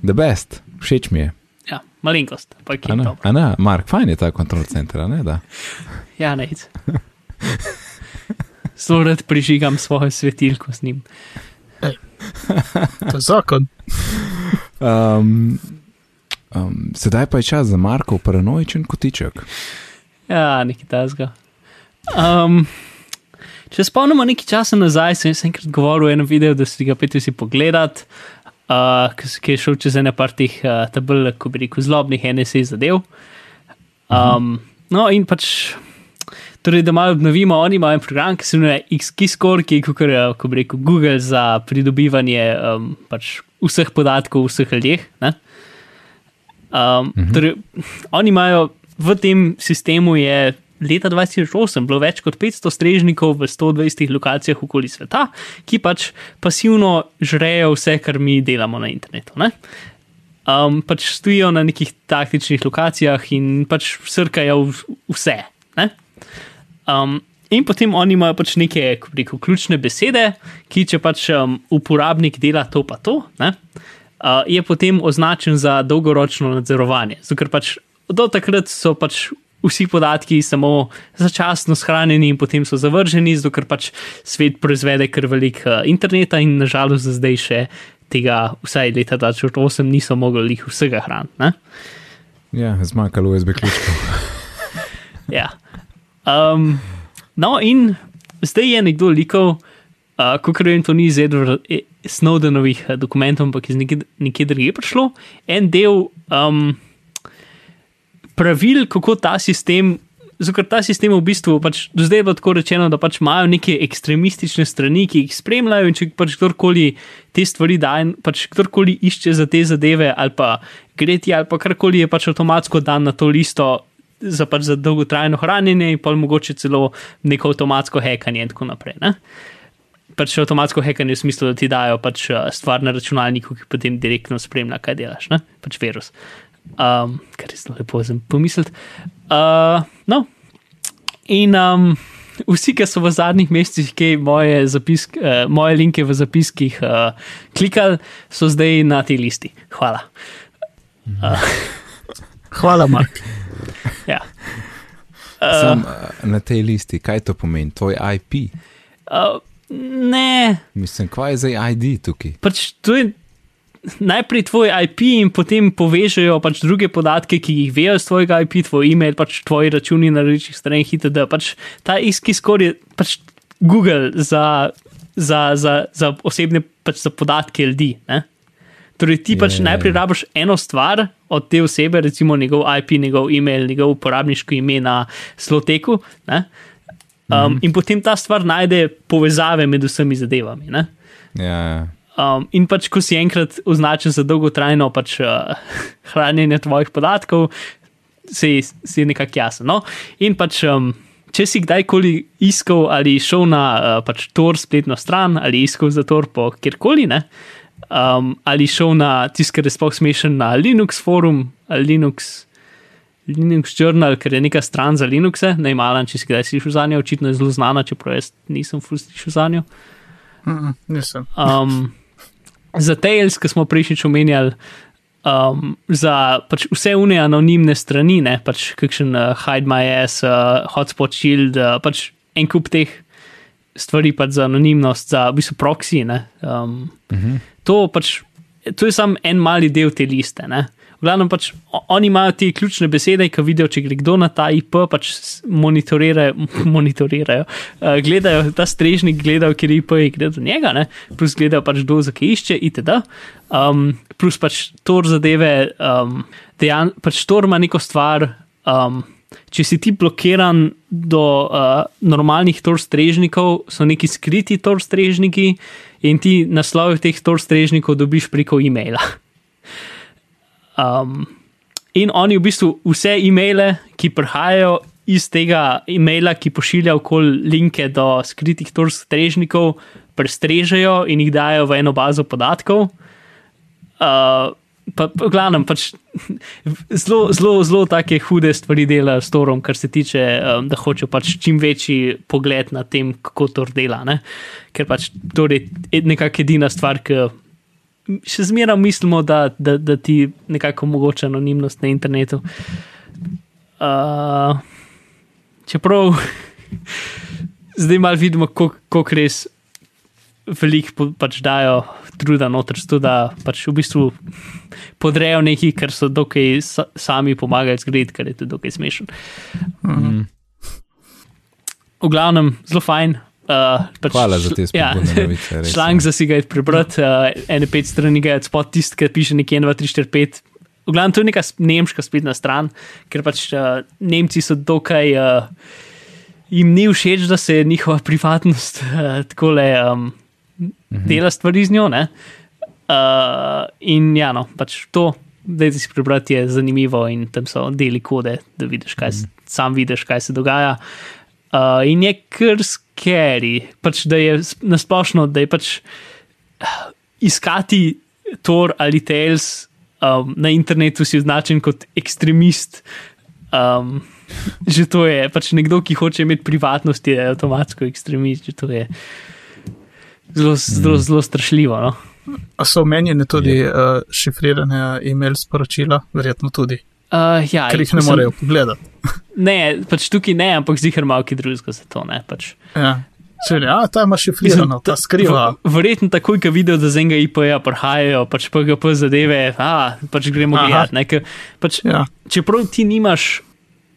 The best, všeč mi je. ja, malenkost, pa je Ana, to. Ana, Mark, fajn je ta kontrol center, a ne da. Ja, ne. Zelo rad prižigam svojo svetilko z njim. To je zakon. Um, um, sedaj pa je čas za Markov paranoičen kotiček. Ja, nekaj tasga. Um, če spomnimo nekaj časa nazaj, sem jaz enkrat govoril o enem videu, da si ga pete si pogledat, uh, ki, je šel čez ene par teh uh, tabel, ko bi rekel, zlobnih NSA zadev. Um, no, in pač, torej, da malo obnovimo, oni imajo en program, ki se imenuje XKeyscore, ki je, kot eh, ko bi rekel, Google za pridobivanje um, pač vseh podatkov o vseh ljudeh. ne. Um, Mhm. torej, oni imajo v tem sistemu je leta 2008 bilo več kot 500 strežnikov v 120 lokacijah okoli sveta, ki pač pasivno žrejo vse, kar mi delamo na internetu. Ne? Um, pač stojijo na nekih taktičnih lokacijah in pač srkajo vse. Ne? Um, in potem oni imajo pač neke rekel, ključne besede, ki če pač um, uporabnik dela to pa to, ne, uh, je potem označen za dolgoročno nadzorovanje. Zato, ker pač do takrat so pač vsi podatki samo začasno shranjeni in potem so zavrženi, ker pač svet proizvede kar velik uh, interneta in nažalost za zdaj še tega, vsaj leta 2008, niso mogli jih vsega hraniti. Ja, zmanjkalo USB ključkov. Ja. Um, no, in zdaj je nekdo likal, uh, kot vem, to ni iz Edward eh, Snowdenovih eh, dokumentov, ampak iz nekje, nekje drugje prišlo. En del um, pravil, kako ta sistem. Zato, ta sistem v bistvu, pač, do zdaj je bilo tako rečeno, da pač imajo neke ekstremistične strani, ki jih spremljajo, in če pač kdorkoli te stvari da, pač kdorkoli išče za te zadeve, ali pa gre ti, ali pa karkoli je pač avtomatsko dan na to listo za, pač za dolgotrajno hranjenje, in pa mogoče celo neko avtomatsko hekanje in tako naprej. Ne? Pač avtomatsko hekanje v smislu, da ti dajo pač stvar na računalniku, ki potem direktno spremlja, kaj delaš, ne? pač virus. Um, kar je zelo lepo za pomisliti. Uh, no. In um, vsi, ki so v zadnjih mesecih, ki moje, zapisk, uh, moje linke v zapiskih uh, klikali, so zdaj na tej listi. Hvala. Uh, Hvala, Mark. Ja. Sam uh, na tej listi, kaj to pomeni, tvoj IP? Uh, ne. Mislim, kaj je zdaj ID tukaj? Pač to je najprej tvoj IP in potem povežejo pač druge podatke, ki jih vejo z tvojega IP, tvoj e-mail, pač tvoji računi na različnih straneh, itd. Pač ta iski skor je pač Google za, za, za, za osebne pač za podatke ljudi. Ne? Torej, ti pač Je. najprej rabiš eno stvar od te osebe, recimo njegov IP, njegov e-mail, njegov uporabniško ime na sloteku, ne? um, in potem ta stvar najde povezave med vsemi zadevami. Ne? Ja, ja. Um, in pač, ko si enkrat označen za dolgotrajno pač, uh, hranjenje tvojih podatkov, si, si nekako jasen. No? In pač, um, če si kdajkoli iskal ali šel na uh, pač Tor spletno stran ali iskal za Tor po kjerkoli, ne? Um, ali šel na tisti, kar je sploh smešen na Linux forum ali Linux. Linux Journal, ker je neka stran za Linuxe, ne imam, če si kdaj slišal za njo, očitno je zelo znana, čeprav jaz nisem ful slišal za njo. Mm -mm, nisem. Um, za Tails, ki smo prejšnjič omenjali, um, za pač vse une anonimne strani, ne pač kakšen uh, Hide My Ass, uh, Hotspot Shield, uh, pač en kup teh stvari pač za anonimnost, za v bistvu proxy. Ne, um, uh -huh. To, pač, to je samo en mali del te liste. Ne. V glavnem pač oni imajo te ključne besede, ki vidijo, če gre kdo na ta IP, pač monitorirajo, monitorirajo uh, gledajo ta strežnik, gledajo, kjer IP je, gre do njega, ne? plus gledajo pač kdo za kaj išče, itd. Um, plus pač tor zadeve, um, dejan, pač tor ima neko stvar. Um, Če si ti blokiran do uh, normalnih tor strežnikov, so neki skriti tor strežniki in ti naslove teh tor strežnikov dobiš preko e-maila. Um, in oni v bistvu vse e-maile, ki prihajajo iz tega e-maila, ki pošilja okoli linke do skritih tor strežnikov, prestrežejo in jih dajo v eno bazo podatkov. Uh, pa, pa, glavnem, pač zelo, zelo, zelo take hude stvari dela s Torom, kar se tiče, um, da hočejo pač čim večji pogled na tem, kako Tor dela. Ne? Ker pač to je nekakšna edina stvar, ki še zmeraj mislimo, da, da, da ti nekako omogoča anonimnost na internetu. Uh, čeprav zdaj malo vidimo, kako res veliko po- pač dajo truda noter, zato da pač v bistvu podrejo nekaj, kar so dokaj sa, sami pomagali zgraditi, kar je tudi dokaj smešen. Mm. V glavnem, zelo fajn. Uh, pač, Hvala za te ja, spodbudne novice, res, Članek ja. za si ga je prebrati, uh, ene pet strani ga je spod tisti, ki piše nekje 1, 2, 3, 4, 5. V glavnem, to je neka nemška spletna stran, ker pač uh, Nemci so dokaj. Uh, Jim ni všeč, da se njihova privatnost uh, tako le um, dela stvari z njo. ne. Uh, in ja, no, pač to, da si prebrati, je zanimivo in tam so deli kode, da vidiš, kaj, mm. sam vidiš, kaj se dogaja. Uh, in je kar scary, pač, da je nasplošno, da je pač uh, iskati Tor ali Tales um, na internetu si označen kot ekstremist. Um, že to je pač nekdo, ki hoče imeti privatnost, je avtomatsko ekstremist. že to je zelo, zelo, zelo strašljivo. No? A so omenjene tudi uh, šifrirane e-mail sporočila, verjetno tudi, Uh, ja, ker jih ne mislim, morejo pogledati. Ne, pač tukaj ne, ampak zihar malo ki drugega za to. Ne, pač. Ja. Če ne, a ta ima šifrirano, ta skriva. V- Verjetno takoj, ko vidijo, da z enega IP-ja prihajajo, pač PGP zadeve, a pač gremo Aha. gledati. ne, ker Pač, Ja. čeprav ti nimaš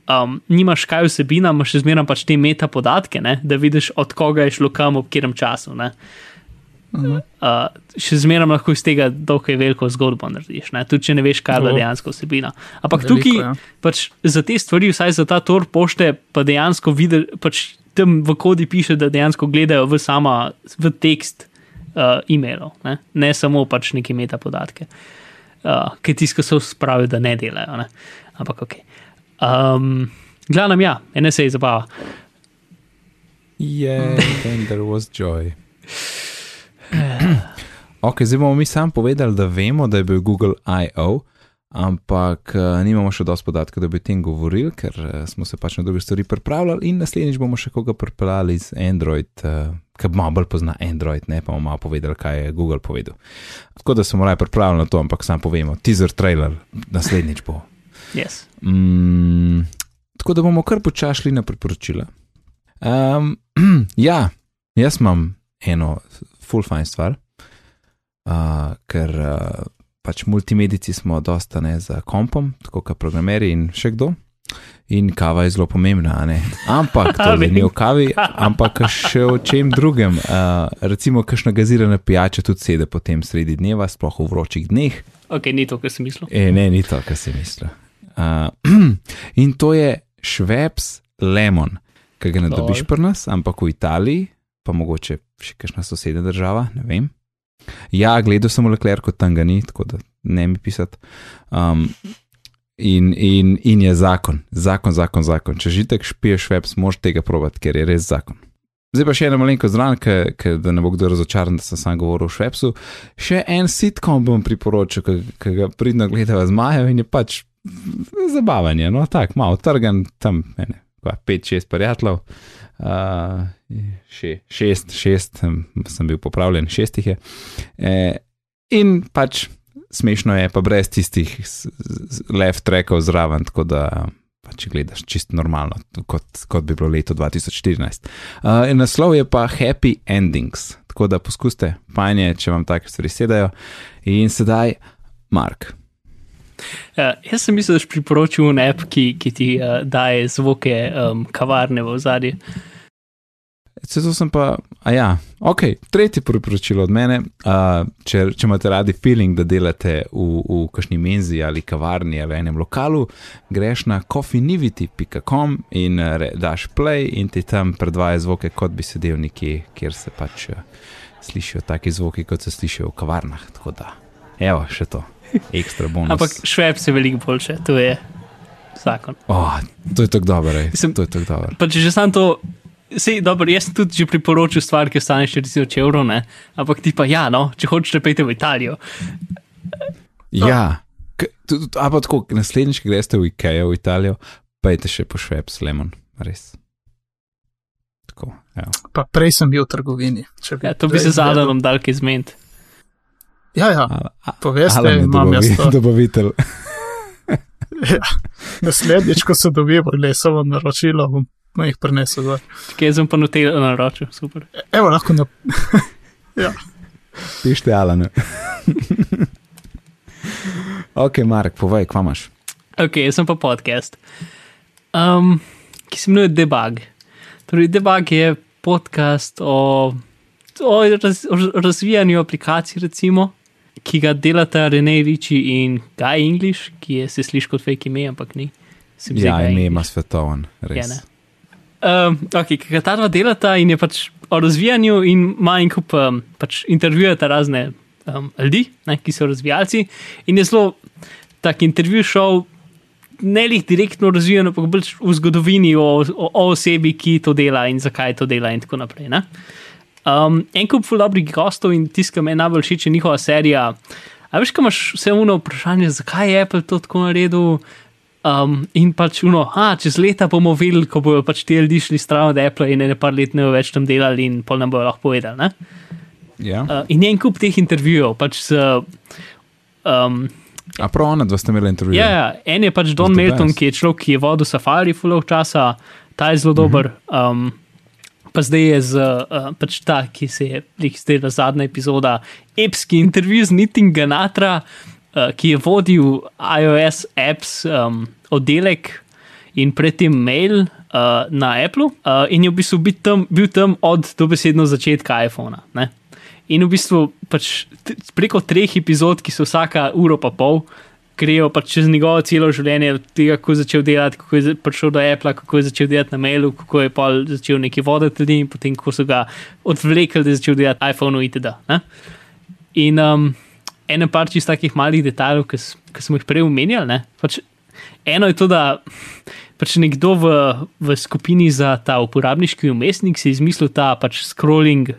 um, nimaš kaj vsebina, imaš še zmeraj pač te meta podatke, ne? da vidiš, od koga je šlo kam, ob katerem času. Ne? Uh, še zmeraj lahko iz tega dokaj veliko zgodbo narediš, ne? tudi če ne veš, kaj je Zelo. dejansko vsebina. Ampak Veliko, tukaj ja. pač za te stvari, vsaj za ta tor pošte, pa dejansko vidiš, pač tam v kodi piše, da dejansko gledajo v sama, v tekst uh, e-mailov, ne? ne samo pač neki meta podatke, uh, ki tisto so spravijo, da ne delajo. Ne? Ampak ok. Um, Glavno, ja, NSA je zabava. Yeah, and there was joy. ok, zdaj bomo mi sam povedali, da vemo, da je bil Google I.O., ampak uh, nimamo še dosti podatkov, da bi o tem govorili, ker uh, smo se pač na druge stvari pripravljali in naslednjič bomo še koga pripeljali iz Android, uh, ki malo bolj pozna Android, ne pa bomo malo povedali, kaj je Google povedal. Tako da smo raje pripravljeni na to, ampak sam povemo, teaser trailer, naslednjič bo. Yes. Mm, tako da bomo kar počašli na priporočila. Um, ja, jaz imam eno full fine stvar, uh, ker uh, pač multimedici smo dosta ne za kompom, tako kot programeri in še kdo. In kava je zelo pomembna, ne? ampak to ni o kavi, ampak še o čem drugem. Uh, recimo, kakšna gazirana pijača tudi sede potem sredi dneva, sploh v vročih dneh. Ok, ni to, kar sem mislil. E, ne, ni to, kar si mislil. Uh, in to je šveps lemon, ki ga ne Lol. dobiš pri nas, ampak v Italiji, pa mogoče še kakšna sosednja država, ne vem. Ja, gledal sem v Leclerc, tam ga ni, tako da ne mi pisati. Um, in, in, in je zakon, zakon, zakon, zakon. Če že tako špiješ šveps, moš tega probati, ker je res zakon. Zdaj pa še ena malenko zraven, ker- da ne bo kdo razočaran, da sem sam govoril o švepsu. Še en sitkom bom priporočil, ki ga pridno gledava z Majo in je pač zabavanje, no tako, malo trgan, tam ene, kva, pet, šest prijateljev. Uh, še, šest, šest, sem, bil popravljen, šestih je. E, in pač smešno je, pa brez tistih left trackov zraven, tako da pač gledaš čisto normalno, kot, kot bi bilo leto 2014. Uh, in naslov je pa Happy Endings, tako da poskuste, fajn je, če vam take stvari sedajo. In sedaj, Mark. Uh, jaz sem mislil, da si priporočil en app, ki, ki ti uh, daje zvoke um, kavarne v zadnji. Zato sem pa, a ja, ok, tretje priporočilo od mene. Uh, če, če imate radi feeling, da delate v, v kakšni menzi ali kavarni ali enem lokalu, greš na coffeenivity.com in re, daš play in ti tam predvaja zvoke, kot bi sedel nekje, kjer se pač uh, slišijo taki zvoki, kot se slišijo v kavarnah. Tako da, evo, še to, ekstra bonus. Ampak švep se veliko boljše, to je zakon. oh, to je tako dobro, ej, Mislim- to je tako dobro. Pa če že sam to, sej, dobro, jaz sem tudi že priporočil stvar, ki stane 40 evrov, ne? ampak ti pa ja, no, če hočeš, pejte v Italijo. Ja, K- tu- tu- a pa tako, naslednjič, ko greste v Ikejo, v Italijo, pejte še po šveps lemon, res. Tako, evo. Pa prej sem bil v trgovini. če Ja, to bi se z. Adanom dal kaj zmed. Ja, ja, poveste, imam jaz dobavi- to. dobavitelj. Ja. Naslednjič, ko se dobijo, le samo naročilo, bom bom jih prinesel. gor. Kaj sem pa notel na roču, super. Evo, lahko na. ja. Pište Alan. ok, Mark, povej, kva imaš. Ok, jaz sem pa podcast, um, ki se imenuje Debug. Torej, Debug je podcast o, o, raz, o razvijanju aplikacij, recimo, ki ga delata Rene Riči in Guy English, ki je se sliši kot fake ime, ampak ni. Se mi zdi Ja, ime ima svetoven, Ja, res. ne. Um, ok, ki ga ta dva delata in je pač o razvijanju in ima en kup um, pač intervjujeta razne um, ljudi, ne, ki so razvijalci. In je zelo tak intervju šel, ne lih direktno razvijan, ampak bolj v zgodovini o, o, o osebi, ki to dela in zakaj to dela in tako naprej. Ne. Um, en kup ful dobrih gostov in tisto, kar me najbolj všeč, njihova serija. A veš, kaj imaš vse uno vprašanje, zakaj je Apple to tako naredil? Um, in pač uno, a čez leta bomo videli, ko bodo pač ti ljudje šli stran od Apple in ne par let ne bodo več tam delali in pol nam bodo lahko povedali. Ne? Ja. Uh, in en kup teh intervjujev, pač z. Um, A prav ona, dva ste imeli intervju. ja, ja, en je pač Don Melton, ki je človek, ki je vodil safari fulov časa, ta je zelo dober. Um, pa zdaj je z, uh, pač ta, ki se je jih zdela zadnja epizoda, epski intervju z Nitin Ganatra, uh, ki je vodil iOS apps um, oddelek in predtem mail uh, na Apple, uh, in je v bistvu bil tam, bil tam od dobesedno začetka iPhona. Ne? In v bistvu pač preko treh epizod, ki so vsaka uro pa pol, grejo pač čez njegovo celo življenje, od tega, kako je začel delati, kako je prišel do Apple, kako je začel delati na mailu, kako je pa začel nekaj voditi ljudi in potem, kako so ga odvlekli, da je začel delati iPhone itd. Ne? In um, eno par čist takih malih detajlov, ki, smo jih prej omenjali. Pač eno je to, da pač nekdo v, v skupini za ta uporabniški umestnik si je izmislil ta pač scrolling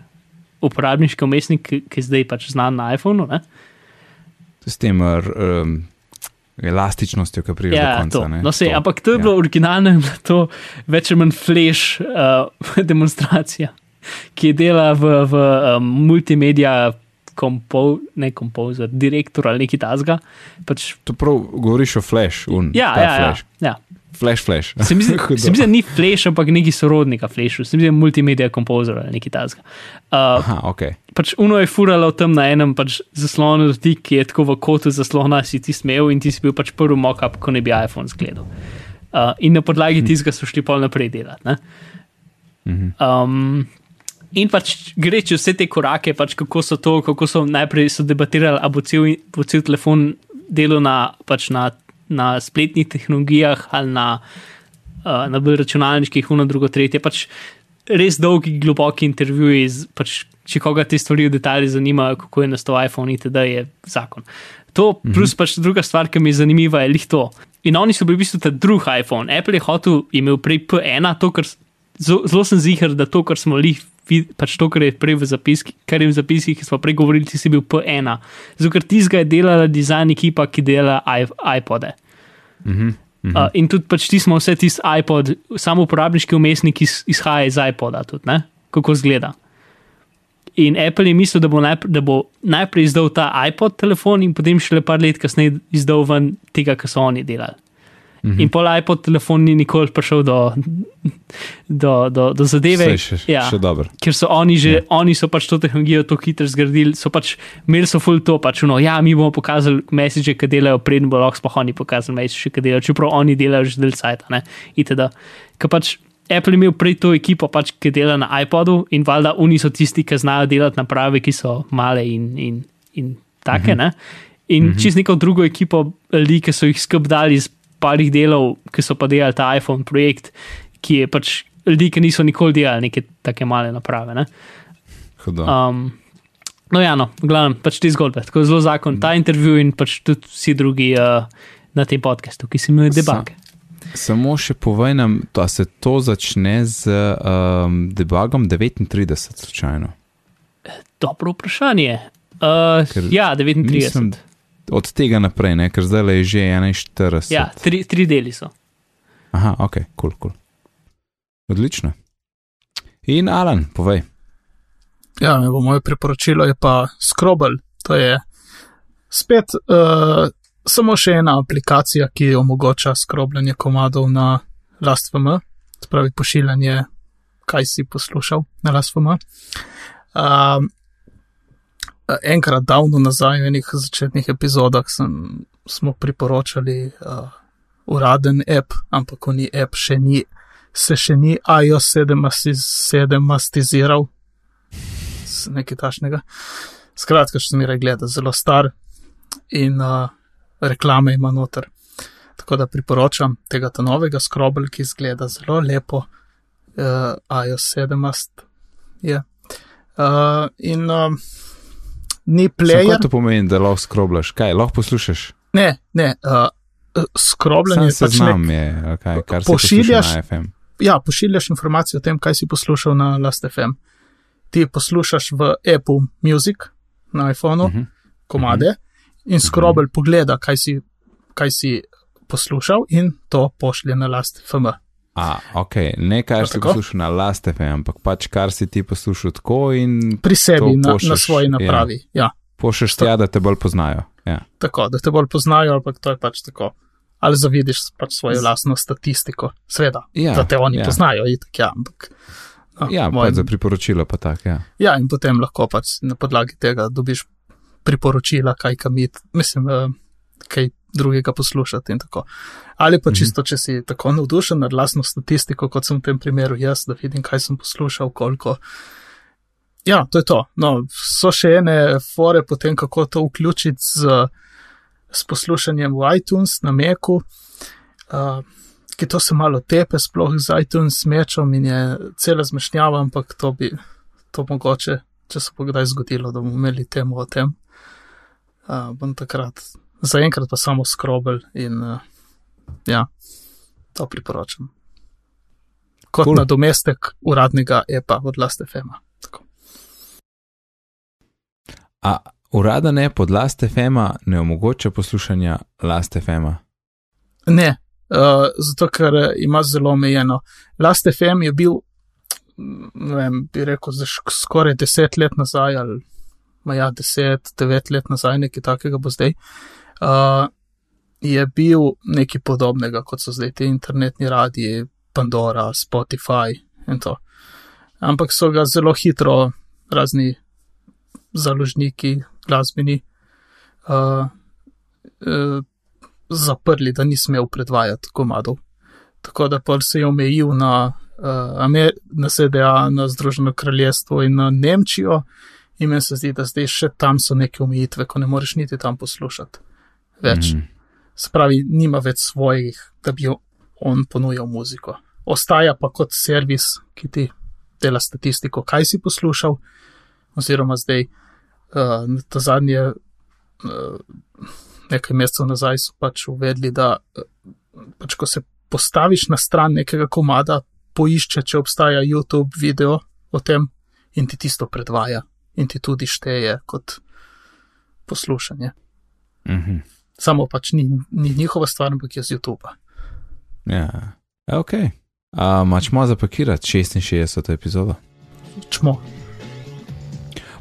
uporabniški umestnik, ki, ki je zdaj pač znan na iPhonu. Ne? S tem um, elastičnostjo, ki pride do Ja, konca. to. ne, No, sej, to, ampak to je ja. bilo originalno, in bila to več ali manj flash uh, demonstracija, ki je dela v, v um, multimedia, kompo, ne kompozer, direktor ali nekaj tasga. Pač, To prav govoriš o flash, un, ja, ja, ja, flash. ja. Flash, flash. Se mi zdi, da ni flash, ampak neki sorodnika flashu, se mi zdi, multimedia kompozer ali nekaj tasga. Uh, Aha, ok. pač uno je furalo tam na enem pač zaslonu, dotik, ki je tako v kotu zaslona, si ti smel in ti si bil pač prvi mock-up, ko ne bi iPhone zgledal. Uh, in na podlagi tistega so šli pol naprej delati. ne. Mhm. Um, in pač gre čez vse te korake, pač kako so to, kako so najprej so debatirali, ali bo cel, bo cel telefon delal na, pač na, na spletnih tehnologijah ali na, uh, na bolj računalniških, uno, drugo, tretje. Pač res dolgi, globoki intervjuji, z, pač, če koga te stvari v detalji zanimajo, kako je nastal iPhone, itd. je zakon. To, plus pač druga stvar, ki mi je zanimiva, je lih to. In oni so bili v bistvu ta drugi iPhone. Apple je hotel, je imel prej P1, to, kar zelo sem zihar, da to, kar smo lih. Pač to, kar je prej v zapiskih, kar je v zapiskih, ki smo prej govorili, ti si bil P1. Zato, ker tizga je delala dizajn ekipa, ki dela iPode. Mhm. Uh, in tudi pač ti smo vse tisti iPod, samo uporabniški umestnik iz, izhaja iz iPoda, tudi, ne? kako zgleda. In Apple je mislil, da bo, najprej, da bo najprej izdal ta iPod telefon in potem šele par let kasneje izdal ven tega, kar so oni delali. Mhm. In pol iPod telefon ni nikoli prišel do, do, do, do zadeve, Saj še, ja, še dobro. ker so oni že, yeah. oni so pač to tehnologijo tako hitro zgradili, so pač imeli so full to, pač no, ja, mi bomo pokazali message, ki delajo, preden bo lahko sploh oni pokazali message, ki delajo, čeprav oni delajo že del sajta, ne, itd. Ker pač Apple imel prej to ekipo, pač, ki dela na iPodu in valjda oni so tisti, ki znajo delati naprave, ki so male in, in, in take, ne. In čist neko drugo ekipo ljudi, ki so jih skrb dali iz parih delov, ki so pa delali ta iPhone projekt, ki je pač ljudi, ki niso nikoli delali neke take male naprave. Ne? Um, no, ja, no, v glavnem, pač te zgodbe, tako zelo zakon, ta intervju in pač tudi vsi drugi uh, na tem podkastu, ki se imenuje debug. Samo še povej nam, da se to začne z um, debugom 39, slučajno. Dobro vprašanje. Uh, Ker ja, 39. Mislim, od tega naprej, ne? ker zdaj le je že 41. ja, tri, tri deli so. Aha, ok, kul, cool, kul. Cool. Odlično. In Alan, povej. Ja, evo, moje priporočilo je pa Scrobble. To je spet uh, samo še ena aplikacija, ki omogoča skrobljanje komadov na LastFM, spravi pošiljanje, kaj si poslušal na LastFM. Um, enkrat davno nazaj, v enih začetnih epizodah, sem, smo priporočali uh, uraden app, ampak on ni app, še ni, se še ni iOS 7 mastiziral, nekaj tašnega. Skratka, še mi gleda, zelo star in uh, reklame ima noter. Tako da priporočam tega ta novega skrobel, ki izgleda zelo lepo, uh, iOS 17 je. Uh, in uh, ni player. Kaj to pomeni, da lahko skroblaš? Kaj, lahko poslušaš? Ne, ne, uh, skrobljanje Sam je pač seznam nek, je, okay, kar se Pošiljaš- na FM. ja, pošiljaš informacije o tem, kaj si poslušal na Last.fm. Ti poslušaš v Apple Music na iPhonu, uh Mhm. -huh. komade in skrobel pogleda, kaj si, kaj si poslušal in to pošlje na Last.fm. A, ok, ne To si poslušal na Last FM, ampak pač kar si ti poslušal tako in Pri sebi, na, na pošlješ, svoji napravi. Ja. Ja, pošlješ tja, da te bolj poznajo. Ja. tako, da te bolj poznajo, ampak to je pač tako. Ali zavidiš pač svojo lastno statistiko, sveda, Ja, da te oni ja. poznajo, itak ja, ampak. No, Ja, moj- pač za priporočilo pa tak, ja. Ja, in potem lahko pač na podlagi tega dobiš priporočila, kaj kam iti, mislim, eh, kaj drugega poslušati in tako. Ali pa čisto, če si tako navdušen nad lastno statistiko, kot sem v tem primeru jaz, da vidim, kaj sem poslušal, koliko. Ja, to je to. No, so še ene fore potem, kako to vključiti z, s poslušanjem v iTunes na Meku, uh, ki to se malo tepe, sploh z iTunes smečom in je cela zmešnjava, ampak to bi to mogoče, če se bo kdaj zgodilo, da bomo imeli temo o tem. Uh, bom takrat, zaenkrat pa samo skrobel in uh, ja, to priporočam. Kot Cool. nadomestek uradnega EPA od Lastefema. A uraden ne pod Last FM-a ne omogoča poslušanja Last FM-a. Ne, uh, zato ker eh, ima zelo omejeno. Last FM je bil, ne vem, bi rekel, za skoraj deset let nazaj, ali ma ja, deset, devet let nazaj, nekaj takega bo zdaj. Uh, je bil nekaj podobnega, kot so zdaj ti internetni radiji, Pandora, Spotify in to. Ampak so ga zelo hitro razni založniki, glasbeni, uh, uh, zaprli, da ni smel predvajati komadov. Tako da pa se je omejil na, uh, Amer na ZDA, na Združeno kraljestvo in na Nemčijo, in meni se zdi, da zdaj še tam so neke omejitve, ko ne moreš niti tam poslušati več. Mm. Mhm. Se pravi, nima več svojih, da bi on ponujal muziko. Ostaja pa kot servis, ki ti dela statistiko, kaj si poslušal, oziroma zdaj, uh, ta zadnje, uh, nekaj mesecev nazaj so pač uvedli, da uh, pač ko se postaviš na stran nekega komada, poišče, če obstaja YouTube video o tem in ti tisto predvaja in ti tudi šteje kot poslušanje. Mhm. Samo pač ni, ni njihova stvar, ampak je z YouTube. Ja, ok. A mačmo zapakirati 66. epizodo. Čmo.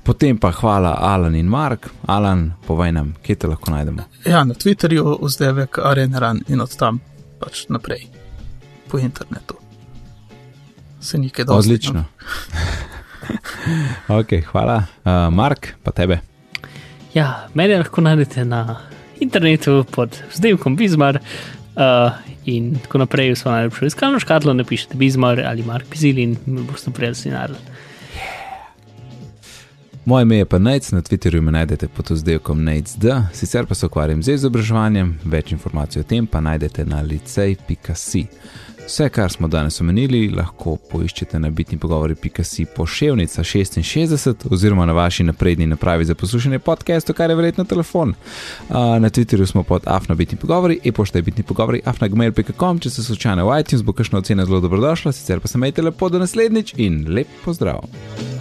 Potem pa hvala Alan in Mark. Alan, povej nam, kje te lahko najdemo. Ja, na Twitterju vzdevek Arenaran in od tam pač naprej po internetu. Se nekaj dosti. Odlično. ok, hvala. Uh, Mark, pa tebe. Ja, mene lahko najdete na internetu pod vzdevkom Bizmar uh, in tako naprej v svojo najlepšo iskalno škatlo napišete Bizmar ali Mark Pizil in boste prijeli sinar. Moje ime je pa Nec, na Twitterju me najdete pod oddelkom NECD, sicer pa se ukvarjam z izobraževanjem, več informacij o tem pa najdete na licej.si. Vse, kar smo danes omenili, lahko poiščete na bitni pogovori.si poševnica 66 oziroma na vaši napredni napravi za poslušanje podcastov, kar je verjetno telefon. Na Twitterju smo pod afna bitni pogovori, e-pošta je bitni pogovori afnagmail.com, če ste slučajno v iTunes, bo kakšna ocena zelo dobrodošla, sicer pa se majte lepo do naslednjič in lep pozdrav.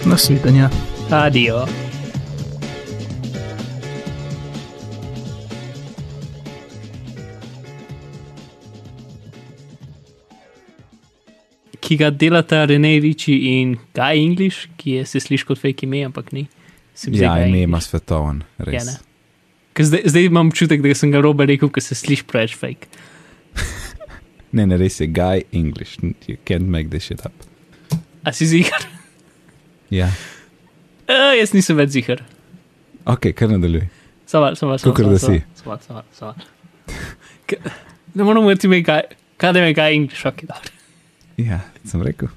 Nasvidenja. Adijo. Ki ga delata Rene Riči in Guy English, ki je se sliši kot fake ime, ampak ni. Ja, ime ima svetoven, Ja, res. Ker zdaj, zdaj imam občutek, da sem ga robe rekel, ker se sliši preveč fake. Ne, ne, res je Guy English, you can't make this shit up. A si zigar? Ja, Uh, jaz nisem več zigar. ok, kar nadaljuj. Saval, saval, saval. Kakor da si. Saval, saval, saval. Ne moramo imeti ime, kaj, kaj da me Guy English, ok, dobro. Ja, sem rekel.